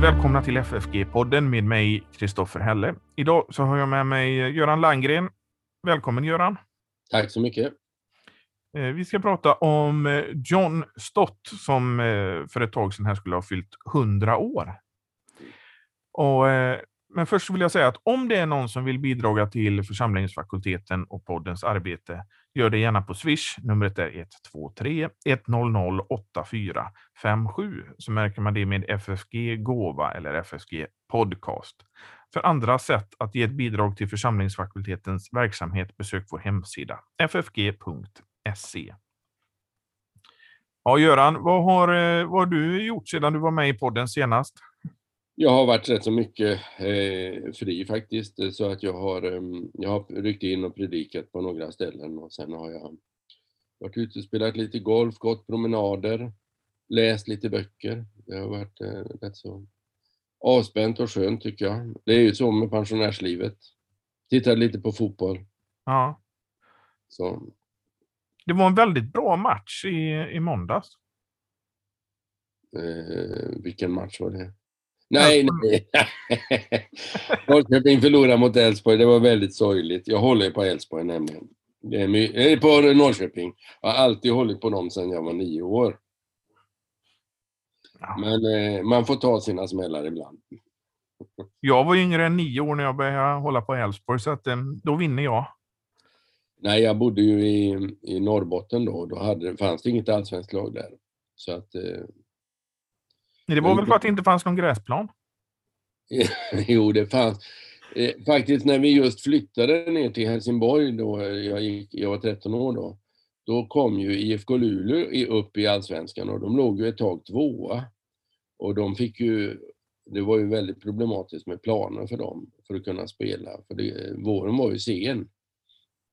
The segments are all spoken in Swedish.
välkomna till FFG-podden med mig, Kristoffer Helle. Idag så har jag med mig Göran Landgren. Välkommen Göran! Tack så mycket! Eh, vi ska prata om eh, John Stott som eh, för ett tag sedan här skulle ha fyllt 100 år. Och, men först vill jag säga att om det är någon som vill bidra till församlingsfakulteten och poddens arbete, gör det gärna på Swish. Numret är 123 100 8457. Så märker man det med FFG Gåva eller FFG Podcast. För andra sätt att ge ett bidrag till församlingsfakultetens verksamhet, besök vår hemsida ffg.se. Ja, Göran, vad har, eh, vad har du gjort sedan du var med i podden senast? Jag har varit rätt så mycket eh, fri faktiskt, så att jag har, eh, jag har ryckt in och predikat på några ställen och sen har jag varit ute och spelat lite golf, gått promenader, läst lite böcker. Det har varit eh, rätt så avspänt och skönt tycker jag. Det är ju så med pensionärslivet. Tittat lite på fotboll. Ja. Så. Det var en väldigt bra match i, i måndags. Eh, vilken match var det? Nej, nej. Norrköping förlorade mot Elfsborg. Det var väldigt sorgligt. Jag håller på Elfsborg nämligen. Eh, på Norrköping. Jag har alltid hållit på dem sedan jag var nio år. Ja. Men eh, man får ta sina smällar ibland. Jag var yngre än nio år när jag började hålla på Elfsborg, så att, eh, då vinner jag. Nej, jag bodde ju i, i Norrbotten då. Då hade, fanns det inget allsvenskt lag där. Så att, eh, det var väl för att det inte fanns någon gräsplan? jo, det fanns. Eh, faktiskt när vi just flyttade ner till Helsingborg, då jag, gick, jag var 13 år då, då kom ju IFK Luleå upp i Allsvenskan och de låg ju ett tag tvåa. Och de fick ju, det var ju väldigt problematiskt med planer för dem för att kunna spela, för det, våren var ju sen.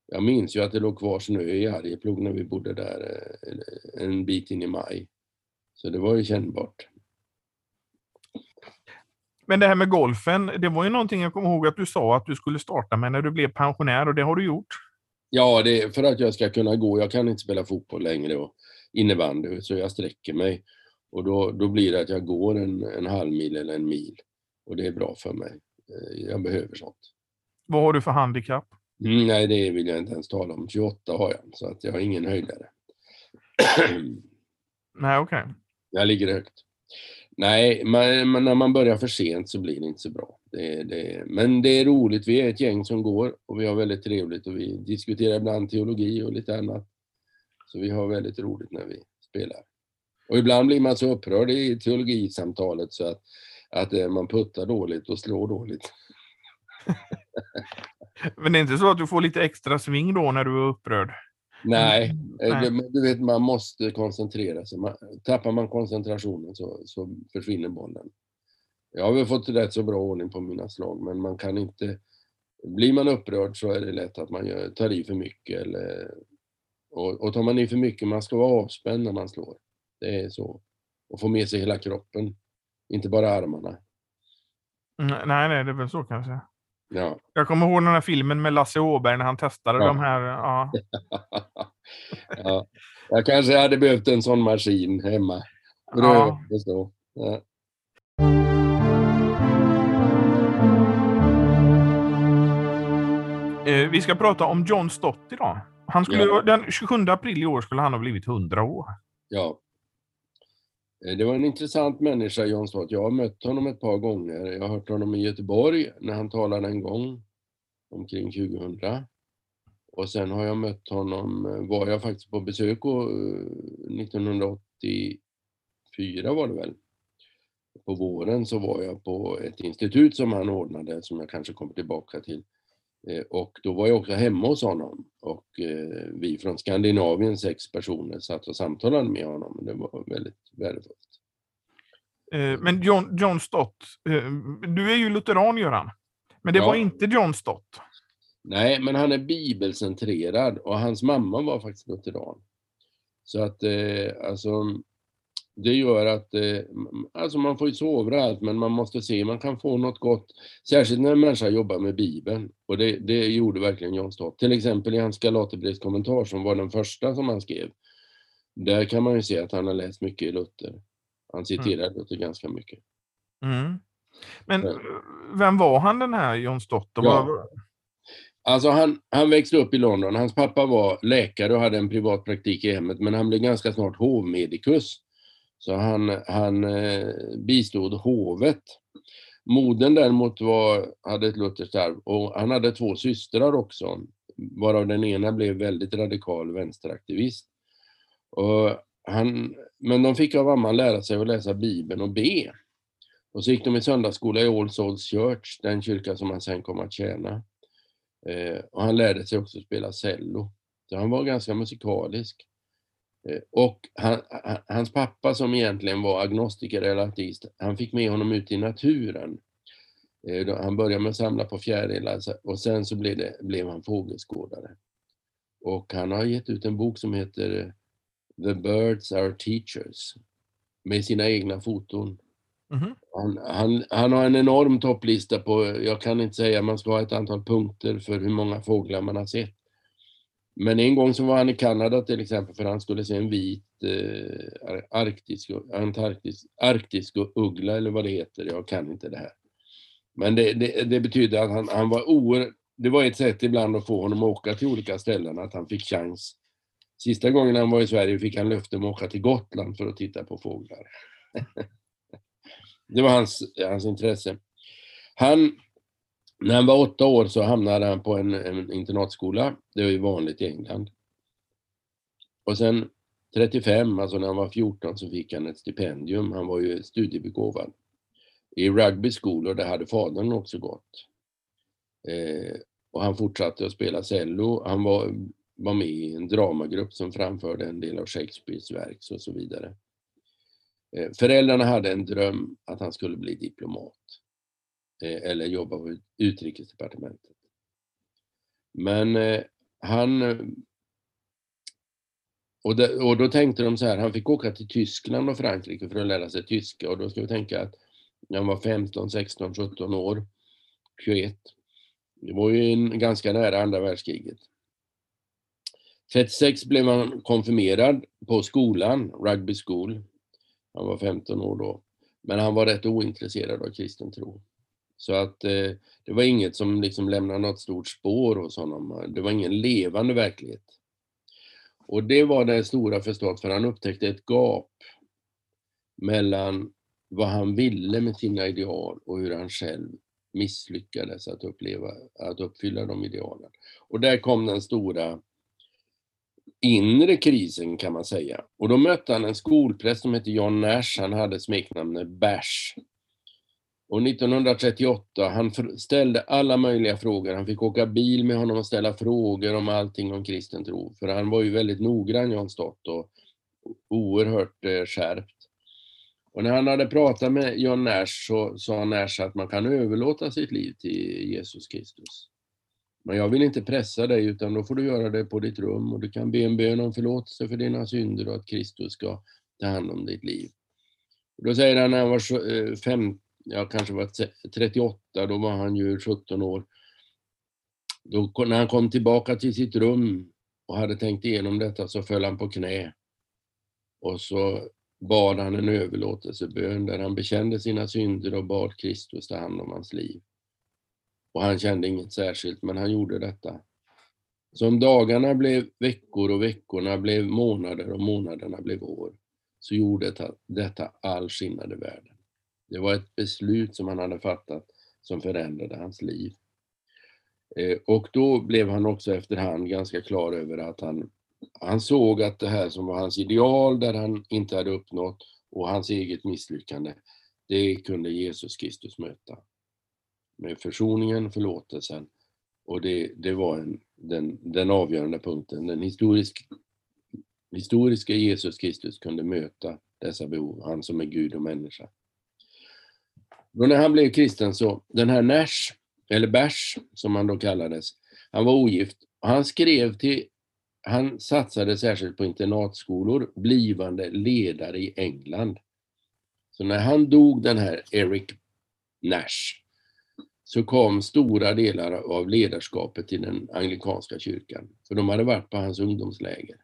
Jag minns ju att det låg kvar snö i Arjeplog när vi bodde där eh, en bit in i maj. Så det var ju kännbart. Men det här med golfen, det var ju någonting jag kommer ihåg att du sa att du skulle starta med när du blev pensionär och det har du gjort. Ja, det är för att jag ska kunna gå. Jag kan inte spela fotboll längre och innebandy, så jag sträcker mig. Och då, då blir det att jag går en, en halv mil eller en mil. Och det är bra för mig. Eh, jag behöver sånt. Vad har du för handikapp? Mm, nej, det vill jag inte ens tala om. 28 har jag, så att jag har ingen höjdare. nej, okej. Okay. Jag ligger högt. Nej, man, när man börjar för sent så blir det inte så bra. Det, det, men det är roligt. Vi är ett gäng som går och vi har väldigt trevligt och vi diskuterar ibland teologi och lite annat. Så vi har väldigt roligt när vi spelar. Och ibland blir man så upprörd i teologisamtalet så att, att eh, man puttar dåligt och slår dåligt. Men det är inte så att du får lite extra sving då när du är upprörd? Nej, mm, eh, Nej. du vet man måste koncentrera sig. tappar man koncentrationen så, så försvinner bollen. Jag har väl fått rätt så bra ordning på mina slag, men man kan inte... Blir man upprörd så är det lätt att man gör, tar i för mycket. Eller, och, och tar man i för mycket, man ska vara avspänd när man slår. Det är så. Och få med sig hela kroppen, inte bara armarna. Nej, nej, det är väl så kanske. Ja. Jag kommer ihåg den här filmen med Lasse Åberg när han testade ja. de här. Ja. ja. Jag kanske hade behövt en sån maskin hemma. Ja. Ja. Eh, vi ska prata om John Stott idag. Han skulle. Den 27 april i år skulle han ha blivit 100 år. Ja. Eh, det var en intressant människa, John Stott. Jag har mött honom ett par gånger. Jag har hört honom i Göteborg när han talade en gång, omkring 2000. Och sen har jag mött honom, eh, var jag faktiskt på besök 1984 eh, var det väl. På våren så var jag på ett institut som han ordnade, som jag kanske kommer tillbaka till. Och då var jag också hemma hos honom och vi från Skandinavien, sex personer, satt och samtalade med honom. Det var väldigt värdefullt. Eh, men John, John Stott, eh, du är ju lutheran Göran. Men det ja. var inte John Stott. Nej, men han är bibelcentrerad och hans mamma var faktiskt lutheran. Så att eh, alltså, det gör att alltså man får ju sova allt, men man måste se, man kan få något gott. Särskilt när en människa jobbar med Bibeln. Och det, det gjorde verkligen John Stott. Till exempel i hans Galaterbrevskommentar som var den första som han skrev. Där kan man ju se att han har läst mycket i Luther. Han citerar mm. Luther ganska mycket. Mm. Men eh, vem var han den här John Stott? Ja. Alltså han, han växte upp i London. Hans pappa var läkare och hade en privat praktik i hemmet, men han blev ganska snart hovmedikus. Så han, han eh, bistod hovet. Modern däremot var, hade ett lutherskt arv och han hade två systrar också, varav den ena blev väldigt radikal vänsteraktivist. Och han, men de fick av mamman lära sig att läsa Bibeln och be. Och så gick de i söndagsskola i All Souls Church, den kyrka som han sen kom att tjäna. Eh, och han lärde sig också spela cello. Så han var ganska musikalisk. Eh, och han, hans pappa som egentligen var agnostiker eller ateist, han fick med honom ut i naturen. Eh, han började med att samla på fjärilar och sen så blev, det, blev han fågelskådare. Och han har gett ut en bok som heter The Birds Are Teachers med sina egna foton. Mm -hmm. han, han, han, har en enorm topplista på, jag kan inte säga, man ska ha ett antal punkter för hur många fåglar man har sett. Men en gång så var han i Kanada till exempel för han skulle se en vit eh, arktisk, antarktisk, arktisk uggla eller vad det heter, jag kan inte det här. Men det, det, det betyder att han, han var oerhört, det var ett sätt ibland att få honom att åka till olika ställen, att han fick chans. Sista gången han var i Sverige fick han löfte om att åka till Gotland för att titta på fåglar. det var hans, hans intresse. Han när han var åtta år så hamnade han på en, en internatskola. Det är ju vanligt i England. Och sen 35, alltså när han var 14, så fick han ett stipendium. Han var ju studiebegåvad. I rugby school och det hade fadern också gått. Eh, och han fortsatte att spela cello. Han var, var med i en dramagrupp som framförde en del av Shakespeares verk och så vidare. Eh, föräldrarna hade en dröm att han skulle bli diplomat. Eh, eller jobba på utrikesdepartementet. Men eh, han... Och, det, och då tänkte de så här, han fick åka till Tyskland och Frankrike för att lära sig tyska och då ska vi tänka att när han var 15, 16, 17 år, 21. Det var ju en, ganska nära andra världskriget. 36 blev han konfirmerad på skolan, Rugby School. Han var 15 år då. Men han var rätt ointresserad av kristen tro. Så att eh, det var inget som liksom lämnade något stort spår hos honom. Det var ingen levande verklighet. Och det var det stora förstått, för han upptäckte ett gap mellan vad han ville med sina ideal och hur han själv misslyckades att, uppleva, att uppfylla de idealen. Och där kom den stora inre krisen kan man säga. Och då mötte han en skolpräst som hette John Nash, han hade smeknamnet Bash. Och 1938, han ställde alla möjliga frågor. Han fick åka bil med honom och ställa frågor om allting om kristen tro. För han var ju väldigt noggrann, John Stott, och oerhört eh, skärpt. Och när han hade pratat med John Nash så sa Nash att man kan överlåta sitt liv till Jesus Kristus. Men jag vill inte pressa dig utan då får du göra det på ditt rum och du kan be en bön om förlåtelse för dina synder och att Kristus ska ta hand om ditt liv. Och då säger han när han var 50 jag kanske var 38, då var han ju 17 år. Då, när han kom tillbaka till sitt rum och hade tänkt igenom detta så föll han på knä. Och så bad han en överlåtelsebön där han bekände sina synder och bad Kristus ta hand om hans liv. Och han kände inget särskilt, men han gjorde detta. Som dagarna blev veckor och veckorna blev månader och månaderna blev år, så gjorde detta all skillnad i världen. Det var ett beslut som han hade fattat som förändrade hans liv. Eh, och då blev han också efterhand ganska klar över att han, han såg att det här som var hans ideal, där han inte hade uppnått, och hans eget misslyckande, det kunde Jesus Kristus möta. Med försoningen, förlåtelsen, och det, det var en, den, den avgörande punkten. Den historisk, historiska Jesus Kristus kunde möta dessa behov, han som är Gud och människa. Då när han blev kristen så, den här Nash, eller Bash som han då kallades, han var ogift. Och han skrev till, han satsade särskilt på internatskolor, blivande ledare i England. Så när han dog, den här Eric Nash, så kom stora delar av ledarskapet till den anglikanska kyrkan. För de hade varit på hans ungdomsläger.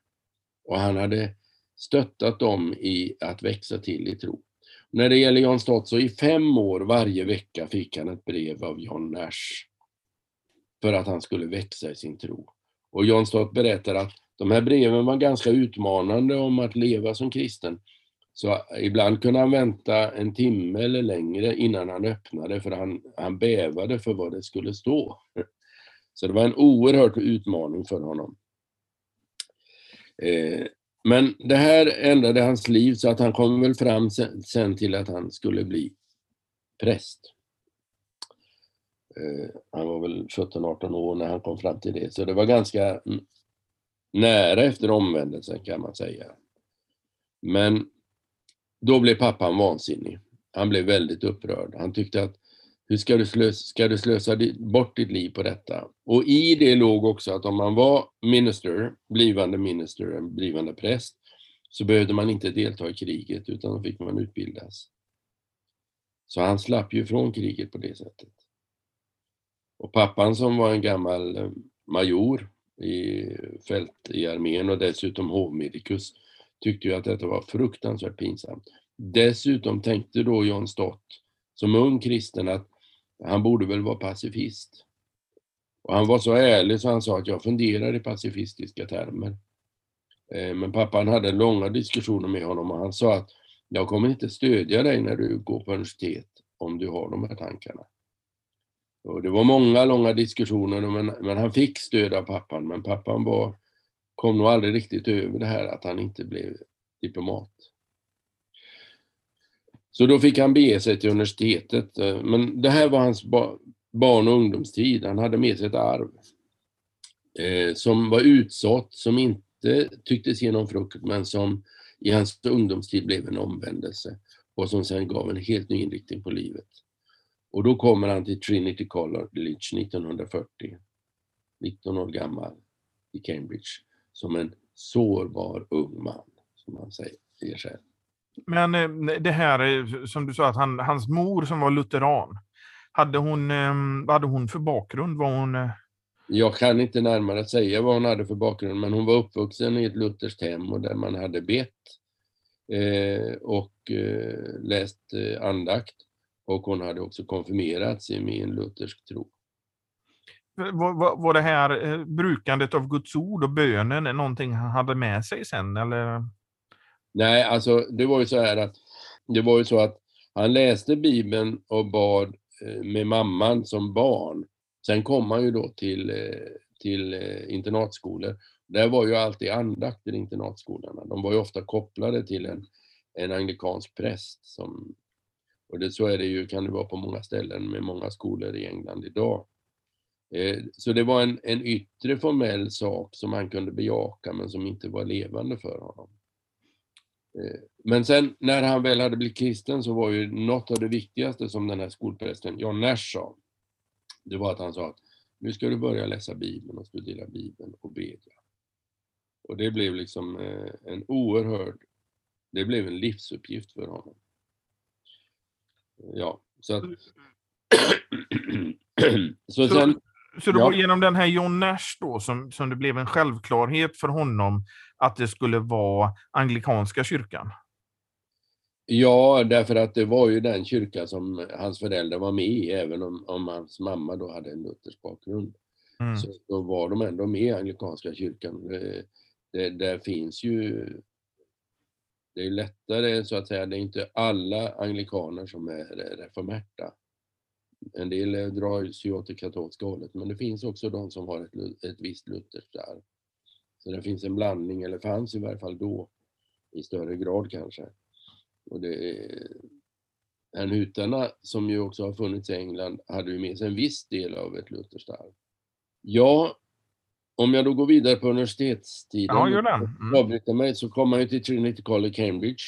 Och han hade stöttat dem i att växa till i tro när det gäller John Stott så i fem år varje vecka fick han ett brev av John Nash för att han skulle växa i sin tro. Och John Stott berättar att de här breven var ganska utmanande om att leva som kristen. Så ibland kunde han vänta en timme eller längre innan han öppnade för han, han bävade för vad det skulle stå. Så det var en oerhört utmaning för honom. Eh, men det här ändrade hans liv så att han kom väl fram sen, sen till att han skulle bli präst. Eh, han var väl 17-18 år när han kom fram till det, så det var ganska nära efter omvändelsen kan man säga. Men då blev pappan vansinnig. Han blev väldigt upprörd. Han tyckte att hur ska du, slösa, ska du slösa bort ditt liv på detta? Och i det låg också att om man var minister, blivande minister, blivande präst, så behövde man inte delta i kriget utan då fick man utbildas. Så han slapp ju från kriget på det sättet. Och pappan som var en gammal eh, major i fält i armén och dessutom hovmedikus tyckte ju att detta var fruktansvärt pinsamt. Dessutom tänkte då John Stott som ung kristen att han borde väl vara pacifist. Och han var så ärlig så han sa att jag funderar i pacifistiska termer. Eh, men pappan hade långa diskussioner med honom och han sa att jag kommer inte stödja dig när du går på universitet om du har de här tankarna. Och det var många långa diskussioner men, men han fick stöd av pappan men pappan var, kom nog aldrig riktigt över det här att han inte blev diplomat. Så då fick han bege sig till universitetet. Eh, men det här var hans barn och ungdomstid. Han hade med sig ett arv eh, som var utsått, som inte tycktes ge någon frukt, men som i hans ungdomstid blev en omvändelse och som sen gav en helt ny inriktning på livet. Och då kommer han till Trinity College 1940, 19 år gammal, i Cambridge, som en sårbar ung man, som han säger själv. Men eh, det här som du sa, att han, hans mor som var lutheran, hade hon, ehm, vad hade hon för bakgrund? Var hon... Eh, Jag kan inte närmare säga vad hon hade för bakgrund, men hon var uppvuxen i ett lutherskt hem och där man hade bett eh, och eh, läst eh, andakt. Och hon hade också konfirmerat sig med en luthersk tro. Var, var det här brukandet av Guds ord och bönen någonting han hade med sig sen, eller? Nej, alltså det var ju så här att det var ju så att han läste Bibeln och bad eh, med mamman som barn. Sen kom han ju då till, eh, till eh, internatskolor. Där var ju alltid andakter i internatskolorna. De var ju ofta kopplade till en, en anglikansk präst. Som, och det, så är det ju, kan det vara på många ställen med många skolor i England idag. Så det var en, en yttre formell sak som han kunde bejaka men som inte var levande för honom. Eh, men sen när han väl hade blivit kristen så var ju något av det viktigaste som den här skolprästen John Nash sa, det var att han sa att nu ska du börja läsa Bibeln och studera Bibeln och bedja. Och det blev liksom eh, en oerhörd, det blev en livsuppgift för honom. Ja, så att... så sen... Så det var genom den här John Nash då som, som det blev en självklarhet för honom att det skulle vara anglikanska kyrkan? Ja, därför att det var ju den kyrka som hans föräldrar var med i, även om, om hans mamma då hade en luthersk bakgrund. Mm. Så då var de ändå med i anglikanska kyrkan. Det, det, där finns ju... Det är lättare så att säga, det är inte alla anglikaner som är reformerta. En del drar sig åt det katolska hållet, men det finns också de som har ett, ett visst lutherskt arv. Så det finns en blandning, eller fanns i varje fall då, i större grad kanske. Och det Hutarna, som ju också har funnits i England, hade ju med sig en viss del av ett lutherskt arv. Ja, om jag då går vidare på universitetstiden, ja, gör det. Mm. mig, så kommer man ju till Trinity College, Cambridge.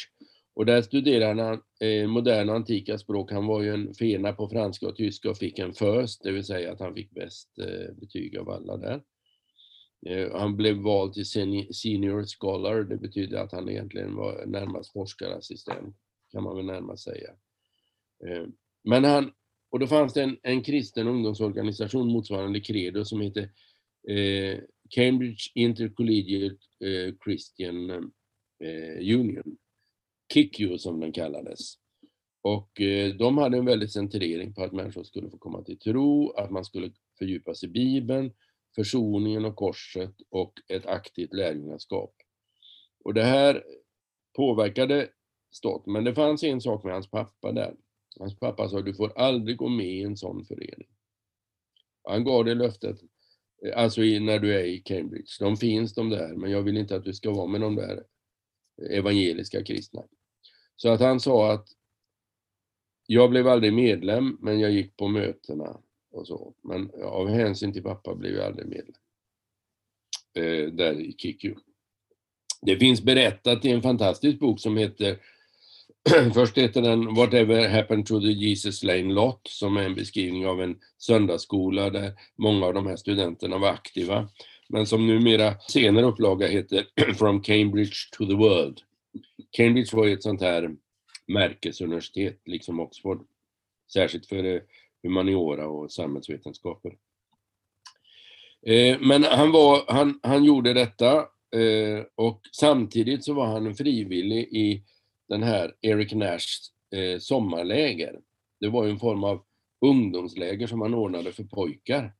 Och där studerade han eh, moderna och antika språk. Han var ju en fena på franska och tyska och fick en first, det vill säga att han fick bäst eh, betyg av alla där. Eh, han blev vald till senior scholar, det betyder att han egentligen var närmast forskarassistent, kan man väl närmast säga. Eh, men han, och då fanns det en, en kristen ungdomsorganisation motsvarande Credo som hette eh, Cambridge Intercollegiate eh, Christian Union, Kikyo som den kallades. Och eh, de hade en väldig centrering på att människor skulle få komma till tro, att man skulle fördjupa sig i Bibeln, försoningen och korset och ett aktivt lärjungaskap. Och det här påverkade Stott, men det fanns en sak med hans pappa där. Hans pappa sa, du får aldrig gå med i en sån förening. Han gav det löftet, eh, alltså när du är i Cambridge. De finns de där, men jag vill inte att du ska vara med de där eh, evangeliska kristna. Så att han sa att jag blev aldrig medlem, men jag gick på mötena och så. Men av hänsyn till pappa blev jag aldrig medlem. Eh, där i Kiku. Det finns berättat i en fantastisk bok som heter Först heter den Whatever happened to the Jesus Lane Lot som är en beskrivning av en söndagsskola där många av de här studenterna var aktiva. Men som numera senare upplaga heter From Cambridge to the World. Cambridge var ju ett sånt här märkesuniversitet, liksom Oxford. Särskilt för eh, humaniora och samhällsvetenskaper. Eh, men han, var, han, han gjorde detta eh, och samtidigt så var han frivillig i den här Eric Nashs sommarläger. Det var ju en form av ungdomsläger som han ordnade för pojkar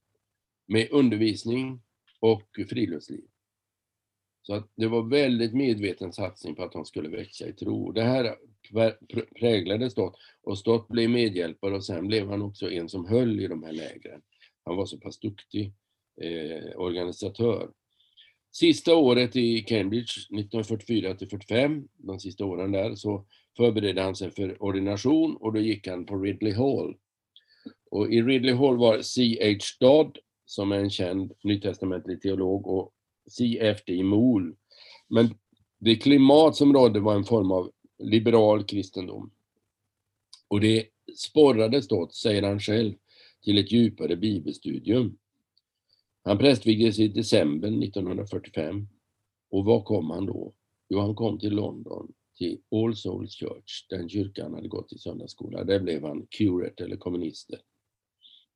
med undervisning och friluftsliv. Så att det var väldigt medveten satsning på att han skulle växa i tro. Det här präglade Stott och Stott blev medhjälpare och sen blev han också en som höll i de här lägren. Han var så pass duktig eh, organisatör. Sista året i Cambridge, 1944 till 45, de sista åren där, så förberedde han sig för ordination och då gick han på Ridley Hall. Och i Ridley Hall var C.H. Dodd, som är en känd nytestamentlig teolog, och C.F.D. mol. Men det klimat som rådde var en form av liberal kristendom. Och det sporrades då, säger han själv, till ett djupare bibelstudium. Han prästvigdes i december 1945. Och var kom han då? Jo, han kom till London, till All Souls Church, den kyrkan hade gått i söndagsskola. Där blev han curate eller kommunister.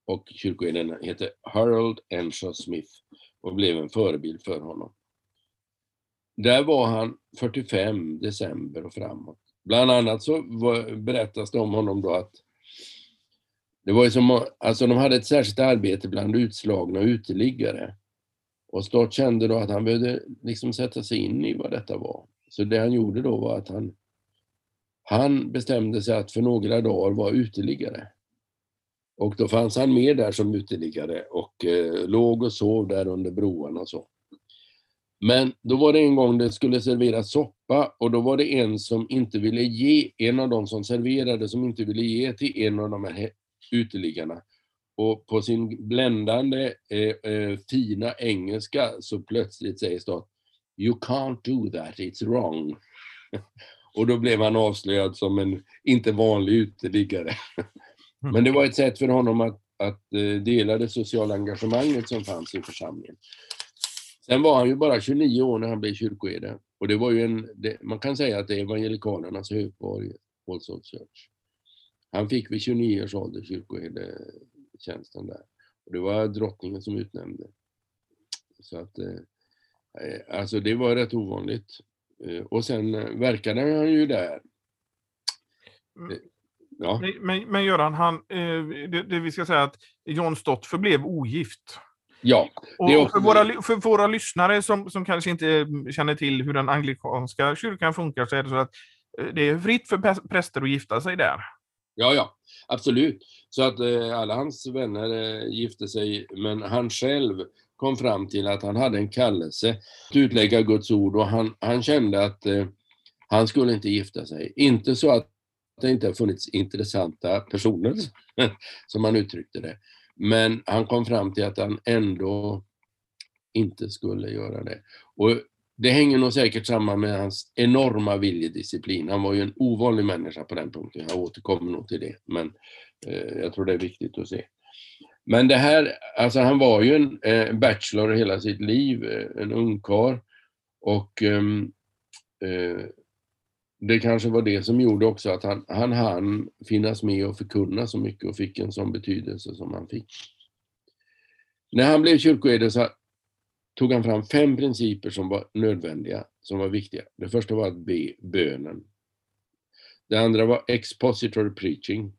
Och kyrkoherden hette Harold Enshaw Smith och blev en förebild för honom. Där var han 45 december och framåt. Bland annat så var, berättas det om honom då att det var ju som, alltså de hade ett särskilt arbete bland utslagna och uteliggare. Och Stott kände då att han behövde liksom sätta sig in i vad detta var. Så det han gjorde då var att han, han bestämde sig att för några dagar vara uteliggare. Och då fanns han med där som uteliggare och eh, låg och sov där under broarna och så. Men då var det en gång det skulle serveras soppa och då var det en som inte ville ge, en av de som serverade, som inte ville ge till en av de här uteliggarna. Och på sin bländande eh, eh, fina engelska så plötsligt sägs det You can't do that, it's wrong. och då blev han avslöjad som en inte vanlig uteliggare. Men det var ett sätt för honom att, att eh, dela det sociala engagemanget som fanns i församlingen. Sen var han ju bara 29 år när han blev kyrkoherde. Och det var ju en, det, man kan säga att det är evangelikanernas högborg, All Souls Church. Han fick vid 29 års ålder kyrkoherdetjänsten där. Och det var drottningen som utnämnde. Så att, eh, eh alltså det var rätt ovanligt. Eh, och sen verkade han ju där. Mm. Ja. Men, men Göran, han, eh, det, det, vi ska säga att John Stott förblev ogift. Ja. Och för, våra, för våra lyssnare som, som kanske inte känner till hur den anglikanska kyrkan funkar så är det så att eh, det är fritt för präster att gifta sig där. Ja, ja, absolut. Så att eh, alla hans vänner eh, gifte sig, men han själv kom fram till att han hade en kallelse att utlägga Guds ord och han, han kände att eh, han skulle inte gifta sig. Inte så att det inte har funnits intressanta personer, som han uttryckte det. Men han kom fram till att han ändå inte skulle göra det. Och det hänger nog säkert samman med hans enorma viljedisciplin. Han var ju en ovanlig människa på den punkten. Jag återkommer nog till det, men eh, jag tror det är viktigt att se. Men det här, alltså han var ju en eh, bachelor hela sitt liv, eh, en ungkarl. Och ehm, eh, det kanske var det som gjorde också att han, han hann finnas med och förkunna så mycket och fick en sån betydelse som han fick. När han blev kyrkoherde så tog han fram fem principer som var nödvändiga, som var viktiga. Det första var att be bönen. Det andra var expository preaching,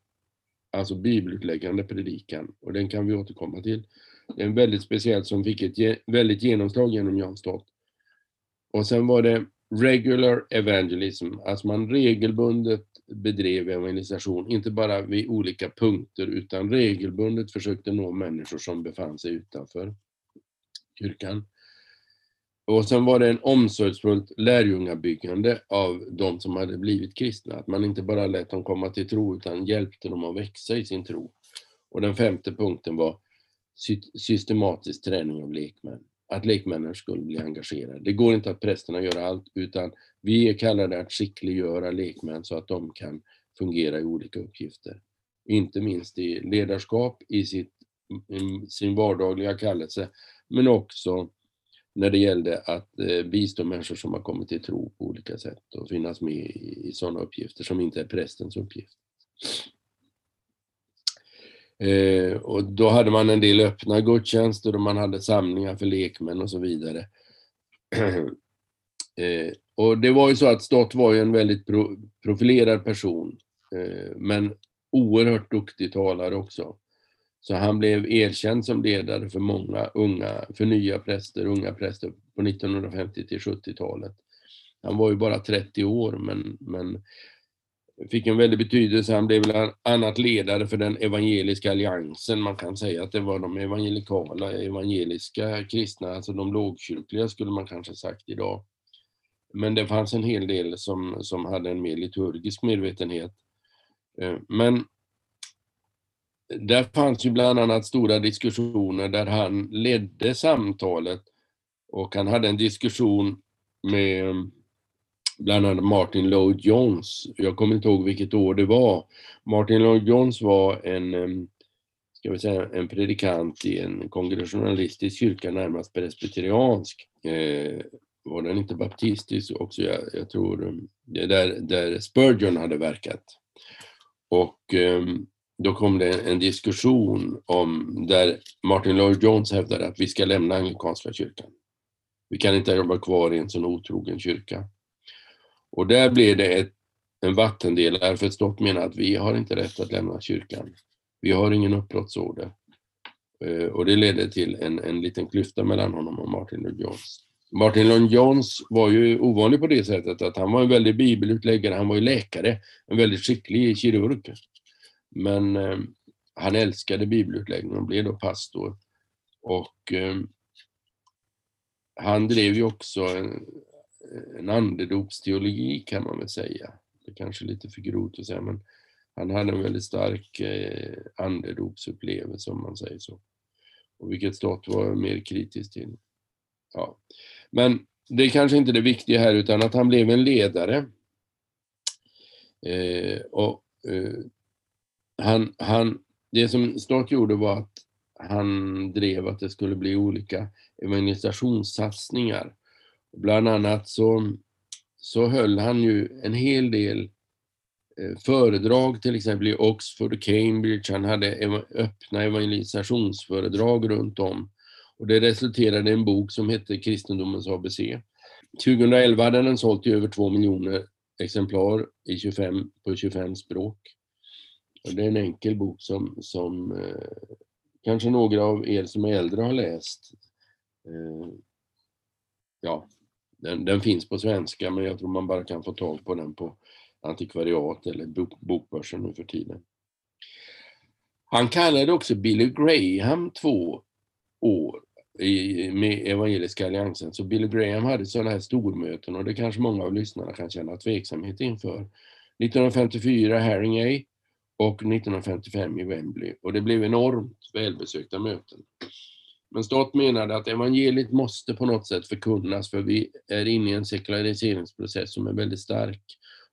alltså bibelutläggande predikan. Och den kan vi återkomma till. Det är en väldigt speciell som fick ett ge, väldigt genomslag genom Jan Stott. Och sen var det regular evangelism, alltså man regelbundet bedrev evangelisation, inte bara vid olika punkter utan regelbundet försökte nå människor som befann sig utanför kyrkan. Och sen var det en omsorgsfullt lärjungabyggande av de som hade blivit kristna. Att man inte bara lät dem komma till tro utan hjälpte dem att växa i sin tro. Och den femte punkten var systematisk träning av lekmän. Att lekmännen skulle bli engagerade. Det går inte att prästerna gör allt utan vi är kallade att skickliggöra lekmän så att de kan fungera i olika uppgifter. Inte minst i ledarskap, i sitt, i sin vardagliga kallelse, men också när det gällde att eh, bistå människor som har kommit till tro på olika sätt och finnas med i, i sådana uppgifter som inte är prästens uppgift. Eh, och då hade man en del öppna gudstjänster och man hade samlingar för lekmän och så vidare. eh, och det var ju så att Stott var ju en väldigt pro profilerad person, eh, men oerhört duktig talare också. Så han blev erkänd som ledare för många unga, för nya präster, unga präster på 1950 till 70-talet. Han var ju bara 30 år men, men fick en väldig betydelse. Han blev bland annat ledare för den evangeliska alliansen. Man kan säga att det var de evangelikala, evangeliska kristna, alltså de lågkyrkliga skulle man kanske sagt idag. Men det fanns en hel del som, som hade en mer liturgisk medvetenhet. Eh, men där fanns ju bland annat stora diskussioner där han ledde samtalet och han hade en diskussion med bland annat Martin Lloyd Jones. Jag kommer inte ihåg vilket år det var. Martin Lloyd Jones var en, ska vi säga, en predikant i en kongressionalistisk kyrka, närmast presbyteriansk. Eh, var den inte baptistisk också? Jag, jag tror det där, där Spurgeon hade verkat. Och eh, då kom det en diskussion om där Martin Lloyd Jones hävdade att vi ska lämna anglikanska kyrkan. Vi kan inte jobba kvar i en sån otrogen kyrka. Och där blev det ett, en vattendelare, för Stott menar att vi har inte rätt att lämna kyrkan. Vi har ingen uppbrottsorder. Eh, och det ledde till en, en liten klyfta mellan honom och Martin Lloyd Jones. Martin Lund-Jones var ju ovanlig på det sättet att han var en väldig bibelutläggare, han var ju läkare, en väldigt skicklig kirurg. Men eh, han älskade bibelutläggning och blev då pastor. Och eh, han drev ju också en, en andedopsteologi kan man väl säga. Det är kanske är lite för grovt att säga, men han hade en väldigt stark eh, andedopsupplevelse om man säger så. Och vilket stat var mer kritisk till. Ja. Men det är kanske inte det viktiga här utan att han blev en ledare. Eh, och eh, han, han, det som stat gjorde var att han drev att det skulle bli olika evangelisationssatsningar. Bland annat så, så höll han ju en hel del eh, föredrag till exempel i Oxford och Cambridge. Han hade öppna evangelisationsföredrag runt om. Och det resulterade i en bok som hette Kristendomens ABC. 2011 hade den sålt i över 2 miljoner exemplar i 25, på 25 språk. Och det är en enkel bok som, som eh, kanske några av er som är äldre har läst. Eh, ja, den, den, finns på svenska men jag tror man bara kan få tag på den på antikvariat eller bok, bokbörsen nu för tiden. Han kallade också Billy Graham två år i, med Evangeliska Alliansen. Så Billy Graham hade sådana här stormöten och det kanske många av lyssnarna kan känna tveksamhet inför. 1954 Haringey och 1955 i Wembley och det blev enormt välbesökta möten. Men Stott menade att evangeliet måste på något sätt förkunnas för vi är inne i en sekulariseringsprocess som är väldigt stark.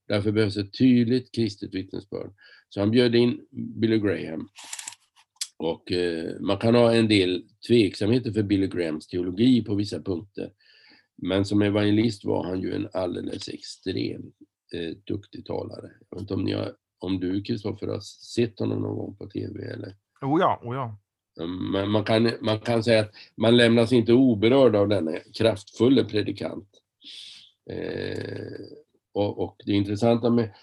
Därför behövs ett tydligt kristet vittnesbörd. Så han bjöd in Billy Graham. Och eh, man kan ha en del tveksamheter för Billy Grahams teologi på vissa punkter. Men som evangelist var han ju en alldeles extremt eh, duktig talare. Jag vet inte om, ni har, om du Kristoffer har sett honom någon gång på TV eller? Oh ja, oh ja. Mm, men man kan, man kan säga att man lämnas inte oberörd av denna kraftfulla predikant. Eh, och, och, det intressanta med,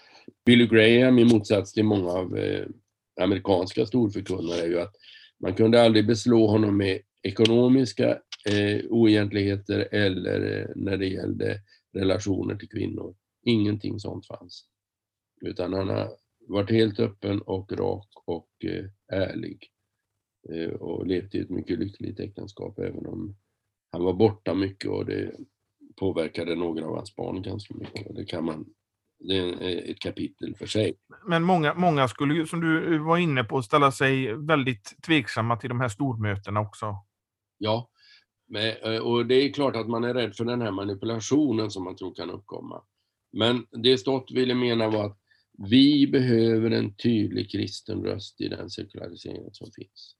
Billy Graham i motsats till många av eh, amerikanska storförkunnare är ju att man kunde aldrig beslå honom med ekonomiska eh, oegentligheter eller eh, när det gällde relationer till kvinnor. Ingenting sånt fanns. Utan han har varit helt öppen och rak och eh, ärlig. Eh, och levt i ett mycket lyckligt äktenskap även om han var borta mycket och det påverkade några av hans barn ganska mycket. Det kan man det är ett kapitel för sig. Men många, många skulle ju, som du var inne på, ställa sig väldigt tveksamma till de här stormötena också. Ja, eh, och det är klart att man är rädd för den här manipulationen som man tror kan uppkomma. Men det Stott ville mena var att vi behöver en tydlig kristen röst i den sekularisering som finns.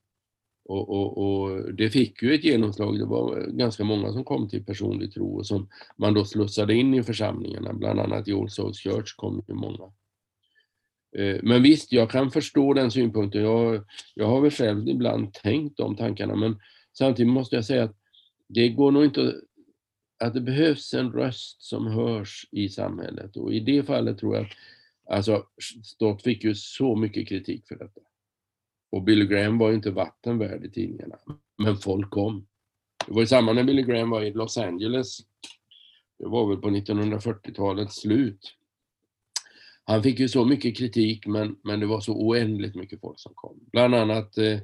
Och, och, och, det fick ju ett genomslag. Det var ganska många som kom till personlig tro och som man då slussade in i församlingarna. Bland annat i All Souls Church kom ju många. Eh, men visst, jag kan förstå den synpunkten. Jag, jag har väl själv ibland tänkt de tankarna, men samtidigt måste jag säga att det går nog inte att det behövs en röst som hörs i samhället och i det fallet tror jag att alltså, Stott fick ju så mycket kritik för detta. Och Billy Graham var ju inte vatten värd i tidningarna. Men folk kom. Det var ju samma när Billy Graham var i Los Angeles. Det var väl på 1940-talets slut. Han fick ju så mycket kritik men, men det var så oändligt mycket folk som kom. Bland annat, eh,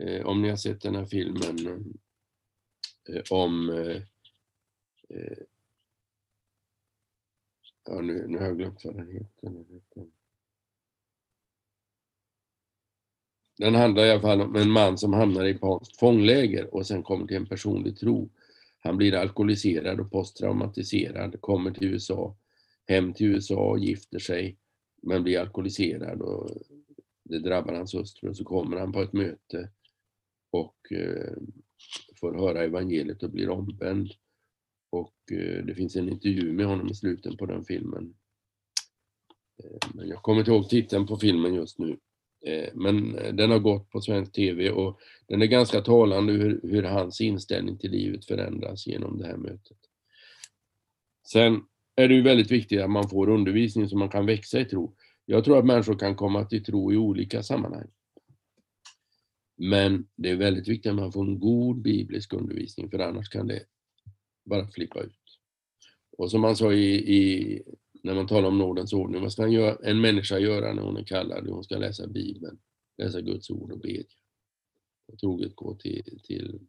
eh, om ni har sett den här filmen eh, om eh, eh ja, nu, nu har jag glömt vad den heter. Den handlar i alla fall om en man som hamnar i japanskt fångläger och sen kommer till en personlig tro. Han blir alkoholiserad och posttraumatiserad, kommer till USA, hem till USA, och gifter sig, men blir alkoholiserad och det drabbar hans hustru. Så kommer han på ett möte och eh, får höra evangeliet och blir omvänd. Och eh, det finns en intervju med honom i slutet på den filmen. Eh, men jag kommer inte ihåg titeln på filmen just nu. Eh, men eh, den har gått på svensk TV och den är ganska talande hur, hur hans inställning till livet förändras genom det här mötet. Sen är det ju väldigt viktigt att man får undervisning så man kan växa i tro. Jag tror att människor kan komma till tro i olika sammanhang. Men det är väldigt viktigt att man får en god biblisk undervisning för annars kan det bara flippa ut. Och som man sa i, i när man talar om nådens ordning. Vad ska en, göra, en människa göra när hon är kallad? Hon ska läsa Bibeln, läsa Guds ord och bedja. Och troget gå till, till,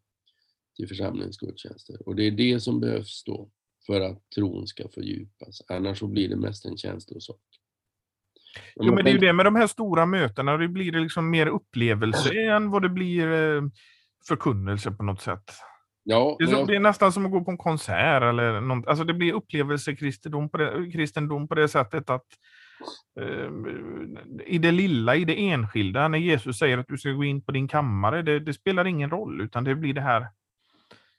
till församlingens gudstjänster. Och det är det som behövs då för att tron ska fördjupas. Annars så blir det mest en känslosak. Jo, men det är ju det med de här sstora mötena, det blir liksom mer upplevelse än vad det blir eh, förkunnelse på något sätt. Ja, det, är som, det, är nästan som att gå på en konsert eller något. Alltså det blir upplevelsekristendom på det, kristendom på det sättet att eh, i det lilla, i det enskilda, när Jesus säger att du ska gå in på din kammare, det, det spelar ingen roll, utan det blir det här.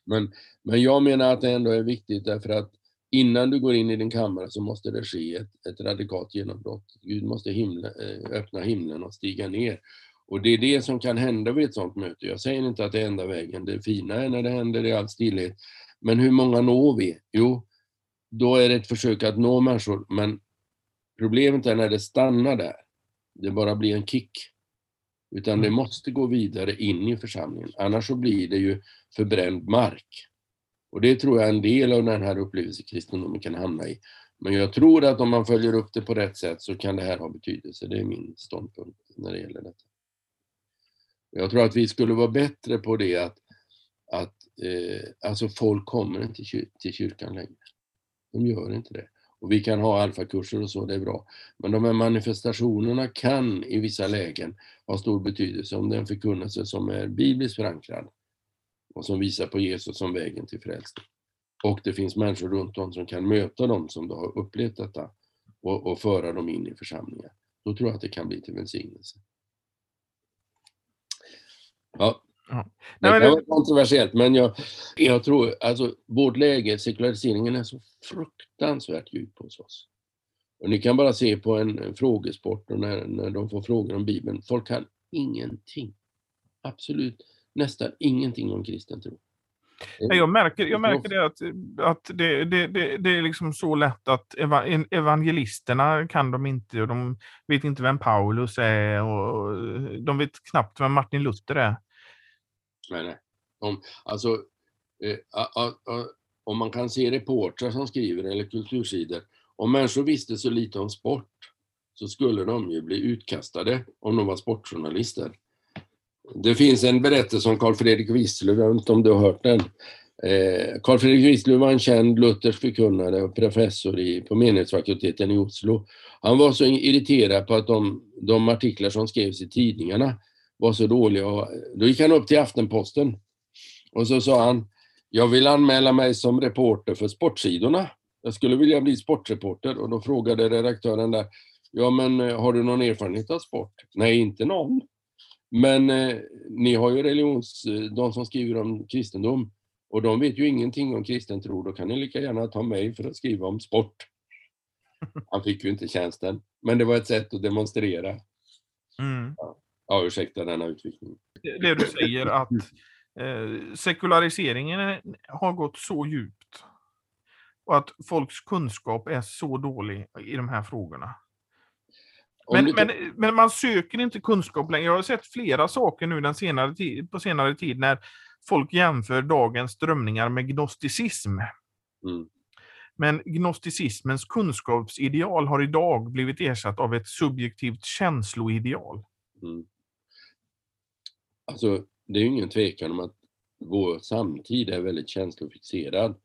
Men, men jag menar att det ändå är viktigt därför att innan du går in i din kammare så måste det ske ett, ett radikalt genombrott. Gud måste himla, eh, öppna himlen och stiga ner. Och det är det som kan hända vid ett sådant möte. Jag säger inte att det är enda vägen. Det fina är när det händer i all stillhet. Men hur många når vi? Jo, då är det ett försök att nå människor. Men problemet är när det stannar där. Det bara blir en kick. Utan det mm. måste gå vidare in i församlingen. Annars så blir det ju förbränd mark. Och det tror jag är en del av den här upplevelsekristendomen kan hamna i. Men jag tror att om man följer upp det på rätt sätt så kan det här ha betydelse. Det är min ståndpunkt när det gäller detta. Jag tror att vi skulle vara bättre på det att, att eh, alltså folk kommer inte till kyrkan längre. De gör inte det. Och vi kan ha alfakurser och så, det är bra. Men de här manifestationerna kan i vissa lägen ha stor betydelse om det är en förkunnelse som är bibliskt förankrad och som visar på Jesus som vägen till frälsning. Och det finns människor runt om som kan möta dem som då har upplevt detta och, och föra dem in i församlingar. Då tror jag att det kan bli till välsignelse. Ja. ja. Det kan vara kontroversiellt, men jag, jag tror, alltså vårt läge, sekulariseringen är så fruktansvärt djup hos oss. Och ni kan bara se på en, en frågesport och när, när de får frågor om Bibeln. Folk kan ingenting. Absolut nästan ingenting om kristen tro. Jag märker, jag märker det att, att det, det, det, det är liksom så lätt att evangelisterna kan de inte och de vet inte vem Paulus är och de vet knappt vem Martin Luther är. Nej, nej. Om, alltså, eh, a, a, a, om man kan se reportrar som skriver eller kultursidor, om människor visste så lite om sport så skulle de ju bli utkastade om de var sportjournalister. Det finns en berättelse om Carl Fredrik Wisslöf, jag vet inte om du har hört den. Eh, Carl Fredrik Wisslöf var en känd luthersk förkunnare och professor i, på menighetsfakulteten i Oslo. Han var så irriterad på att de, de artiklar som skrevs i tidningarna var så dåliga. Och eh, då gick han upp till Aftenposten och så sa han, jag vill anmäla mig som reporter för sportsidorna. Jag skulle vilja bli sportreporter och då frågade redaktören där, ja men eh, har du någon erfarenhet av sport? Nej, inte någon. Men eh, ni har ju religions, eh, de som skriver om kristendom och de vet ju ingenting om kristen tro. Då kan ni lika gärna ta mig för att skriva om sport. Han fick ju inte tjänsten, men det var ett sätt att demonstrera. Mm. Ja. ja, ursäkta denna utvikning. Det du säger att eh, sekulariseringen har gått så djupt och att folks kunskap är så dålig i de här frågorna. Men, du... men, men, man söker inte kunskap längre. Jag har sett flera saker nu den senare tid, på senare tid när folk jämför dagens strömningar med gnosticism. Mm. Men gnosticismens kunskapsideal har idag blivit ersatt av ett subjektivt känsloideal. Mm. Alltså, det är ju ingen tvekan om att vår samtid är väldigt känslofixerad.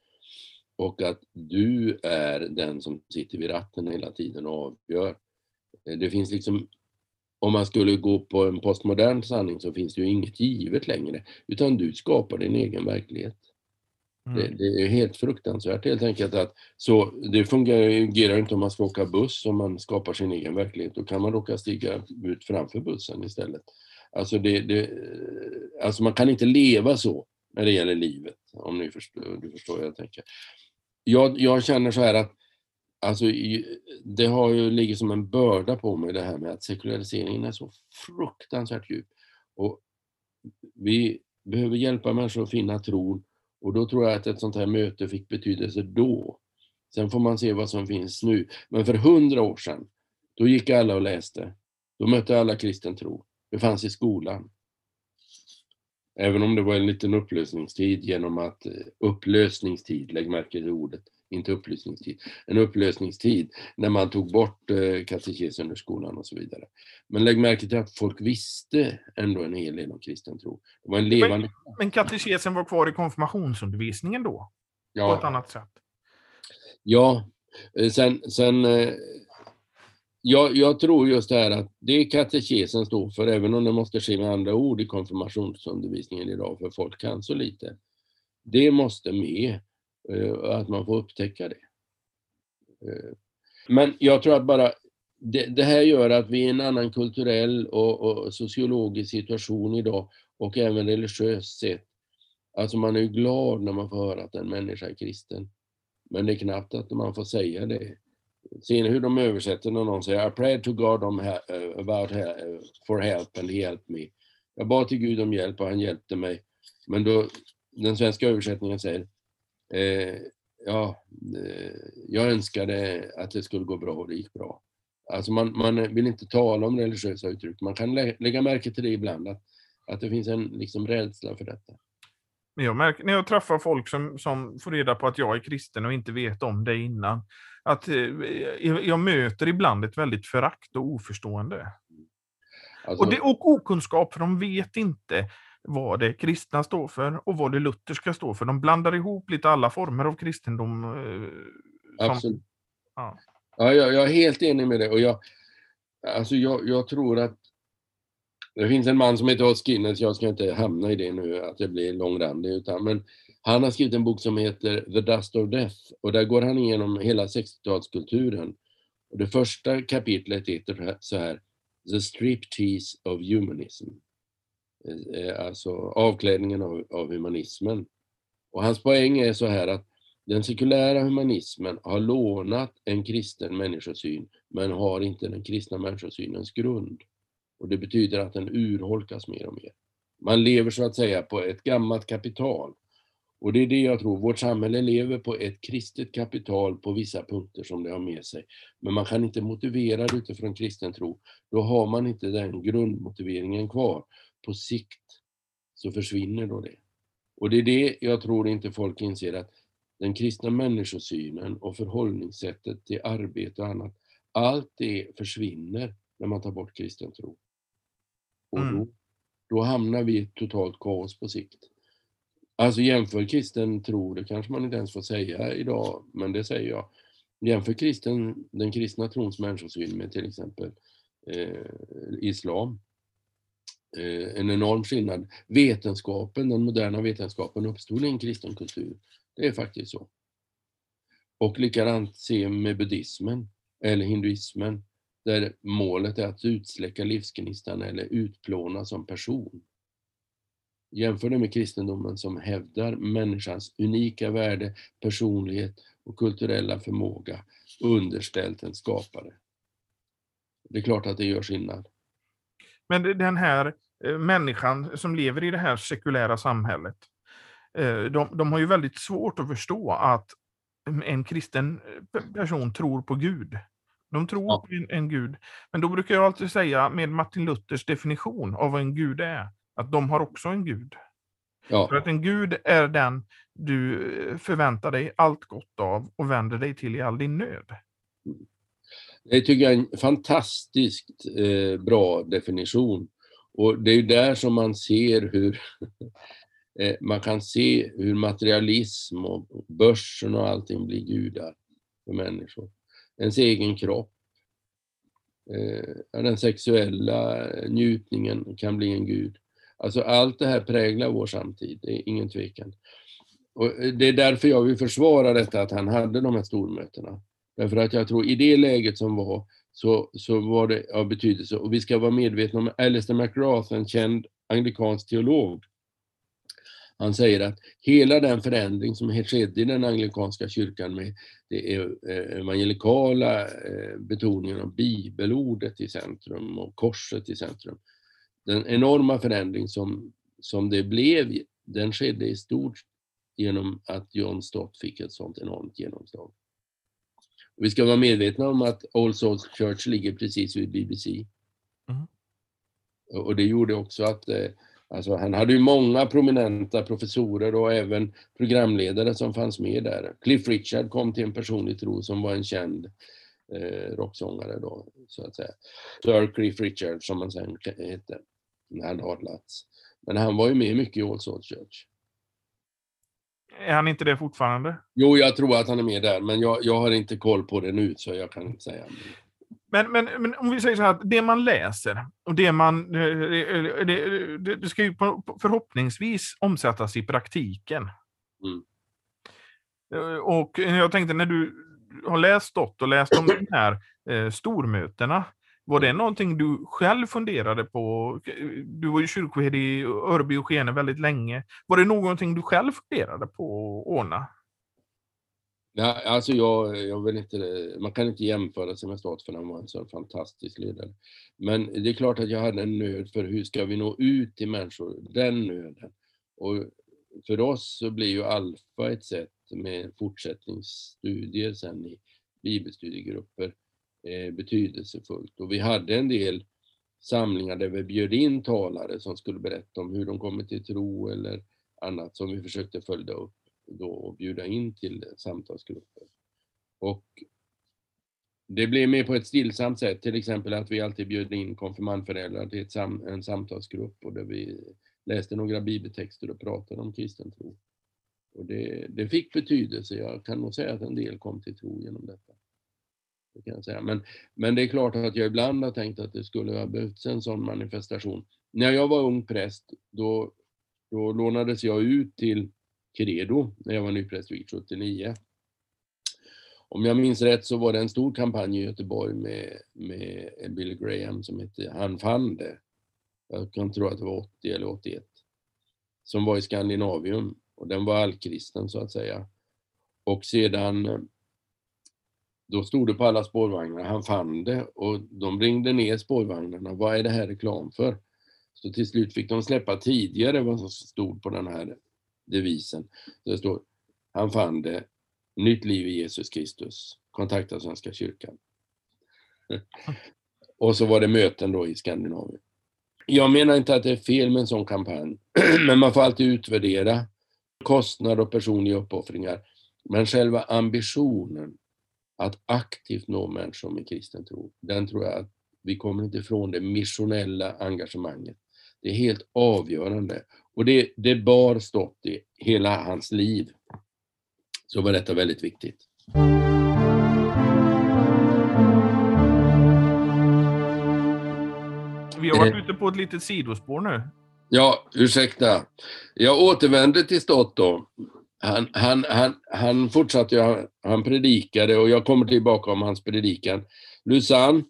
Och att du är den som sitter vid ratten hela tiden och avgör. Eh, det finns liksom, om man skulle gå på en postmodern sanning så finns det ju inget givet längre, utan du skapar din egen verklighet. Mm. Det, det, är helt fruktansvärt helt enkelt att så, det fungerar inte om man ska åka buss om man skapar sin egen verklighet. Då kan man råka stiga ut framför bussen istället. Alltså, det, det, alltså man kan inte leva så när det gäller livet, om ni förstår, du förstår jag tänker. Jag, jag känner så här att Alltså, det har ju ligger som en börda på mig det här med att sekulariseringen är så fruktansvärt djup. Och vi behöver hjälpa människor att finna tron och då tror jag att ett sånt här möte fick betydelse då. Sen får man se vad som finns nu. Men för hundra år sedan, då gick alla och läste. Då mötte alla kristen tro. Det fanns i skolan. Även om det var en liten upplösningstid genom att, eh, upplösningstid, lägg märke till ordet, inte upplysningstid, en upplösningstid när man tog bort eh, katekesen ur skolan och så vidare. Men lägg märke till att folk visste ändå en hel del om kristen tro. Det var en levande... Men, men katekesen var kvar i konfirmationsundervisningen då? Ja. På ett annat sätt? Ja, eh, sen, sen eh, jag, jag, tror just det här att det katekesen står för, även om det måste ske med andra ord i konfirmationsundervisningen idag, för folk kan så lite. Det måste med Eh, att man får upptäcka det. Eh, men jag tror att bara det, det här gör att vi är i en annan kulturell och, och, sociologisk situation idag och även religiöst sett. Alltså man är ju glad när man får höra att en människa är kristen. Men det är knappt att man får säga det. Ser ni hur de översätter när någon säger I prayed to God om eh, about for help and he helped me. Jag bad till Gud om hjälp och han hjälpte mig. Men då, den svenska översättningen säger eh, ja, eh, jag önskade att det skulle gå bra och det gick bra. Alltså man, man vill inte tala om religiösa uttryck. Man kan lä lägga märke till det ibland, att, att det finns en liksom, rädsla för detta. Jag märker när jag träffar folk som, som får reda på att jag är kristen och inte vet om det innan, att eh, jag möter ibland ett väldigt förakt och oförstående. Alltså, och, det, och okunskap, för de vet inte vad det kristna står för och vad det lutherska står för. De blandar ihop lite alla former av kristendom. Eh, som, Absolut. Ja. Ja, jag, jag, är helt enig med det. Och jag, alltså jag, jag tror att det finns en man som heter Odd Skinner, jag ska inte hamna i det nu, att det blir långrandig, utan, men han har skrivit en bok som heter The Dust of Death och där går han igenom hela 60-talskulturen. Och det första kapitlet heter så här, The Striptease of Humanism. Eh, eh, alltså avklädningen av, av humanismen. Och hans poäng är så här att den sekulära humanismen har lånat en kristen människosyn men har inte den kristna människosynens grund. Och det betyder att den urholkas mer och mer. Man lever så att säga på ett gammalt kapital. Och det är det jag tror, vårt samhälle lever på ett kristet kapital på vissa punkter som det har med sig. Men man kan inte motivera det utifrån kristen tro. Då har man inte den grundmotiveringen kvar. På sikt så försvinner då det. Och det är det jag tror inte folk inser att den kristna människosynen och förhållningssättet till arbete och annat, allt det försvinner när man tar bort kristen tro. Och då, mm. då hamnar vi i totalt kaos på sikt. Alltså jämför kristen tro, det kanske man inte ens får säga idag, men det säger jag. Jämför kristen, den kristna trons människosyn med till exempel eh, islam. Eh, en enorm skillnad. Vetenskapen, den moderna vetenskapen uppstod i en kristen kultur. Det är faktiskt så. Och likadant se med buddhismen eller hinduismen där målet är att utsläcka livsgnistan eller utplåna som person. Jämför det med kristendomen som hävdar människans unika värde, personlighet och kulturella förmåga underställt en skapare. Det är klart att det gör skillnad. Men den här eh, människan som lever i det här sekulära samhället, eh, de, de har ju väldigt svårt att förstå att en kristen eh, person tror på Gud. De tror ja. på en, en, gud. Men då brukar jag alltid säga med Martin Luthers definition av vad en gud är, att de har också en gud. Ja. För att en gud är den du eh, förväntar dig allt gott av och vänder dig till i all din nöd. Det tycker jag är en fantastiskt eh, bra definition. Och det är där som man ser hur eh, man kan se hur materialism och börsen och allting blir gudar för människor. Ens egen kropp, eh, den sexuella eh, njutningen kan bli en gud. Alltså allt det här präglar vår samtid, det är ingen tvekan. Och det är därför jag vill försvara detta att han hade de här stormötena. Därför att jag tror i det läget som var så, så var det av betydelse. Och vi ska vara medvetna om Alistair McGrath, en känd anglikansk teolog. Han säger att hela den förändring som skedde i den anglikanska kyrkan med det eh, evangelikala eh, betoningen av bibelordet i centrum och korset i centrum den enorma förändring som, som det blev, den skedde i stort genom att John Stott fick ett sånt enormt genomslag. Vi ska vara medvetna om att Old Souls Church ligger precis vid BBC. Mm. Och det gjorde också att eh, alltså, han hade ju många prominenta professorer och även programledare som fanns med där. Cliff Richard kom till en personlig tro som var en känd eh, rocksångare då, så att säga. Sir Cliff Richard som han sen hette när han adlats. Men han var ju med mycket i All Souls Church. Är han inte det fortfarande? Jo, jag tror att han är med där, men jag, jag har inte koll på det nu, så jag kan inte säga. Men, men, men om vi säger så här, det man läser och det man... Det, det, det ska ju förhoppningsvis omsättas i praktiken. Mm. Och jag tänkte när du har läst Stott och läst om de här eh, stormötena, var det någonting du själv funderade på? Du var ju kyrkoherde i Örby och Skene väldigt länge. Var det någonting du själv funderade på att ordna? Ja, alltså jag, jag vill inte, man kan inte jämföra sig med stat för han var en så fantastisk ledare. Men det är klart att jag hade en nöd för hur ska vi nå ut till människor, den nöden. Och för oss så blir ju Alfa ett sätt med fortsättningsstudier sen i bibelstudiegrupper eh, betydelsefullt. Och vi hade en del samlingar där vi bjöd in talare som skulle berätta om hur de kommit till tro eller annat som vi försökte följa upp då och bjuda in till samtalsgrupper. Och det blev mer på ett stillsamt sätt, till exempel att vi alltid bjöd in konfirmandföräldrar till sam en samtalsgrupp och där vi läste några bibeltexter och pratade om kristen tro. Och det, det fick betydelse, jag kan nog säga att en del kom till tro genom detta. Det kan jag säga. Men, men det är klart att jag ibland har tänkt att det skulle ha behövts en sån manifestation. När jag var ung präst, då, då lånades jag ut till Credo när jag var nyprästvigd 79. Om jag minns rätt så var det en stor kampanj i Göteborg med, med Billy Graham som hette Han fann det. Jag kan tro att det var 80 eller 81. Som var i Skandinavium och den var allkristen så att säga. Och sedan då stod det på alla spårvagnar, han fann det och de ringde ner spårvagnarna. Vad är det här reklam för? Så till slut fick de släppa tidigare vad som stod på den här devisen. Det står, han fann det, nytt liv i Jesus Kristus, kontakta Svenska kyrkan. Och så var det möten då i Skandinavien. Jag menar inte att det är fel med en sån kampanj, men man får alltid utvärdera kostnad och personliga uppoffringar. Men själva ambitionen att aktivt nå människor med kristen tro, den tror jag att vi kommer inte ifrån det missionella engagemanget. Det är helt avgörande. Och det, det bar stått i hela hans liv. Så var detta väldigt viktigt. Vi har varit ute på ett litet sidospår nu. Ja, ursäkta. Jag återvänder till Stott då. Han, han, han, han fortsatte, han predikade och jag kommer tillbaka om hans predikan. Lusanne,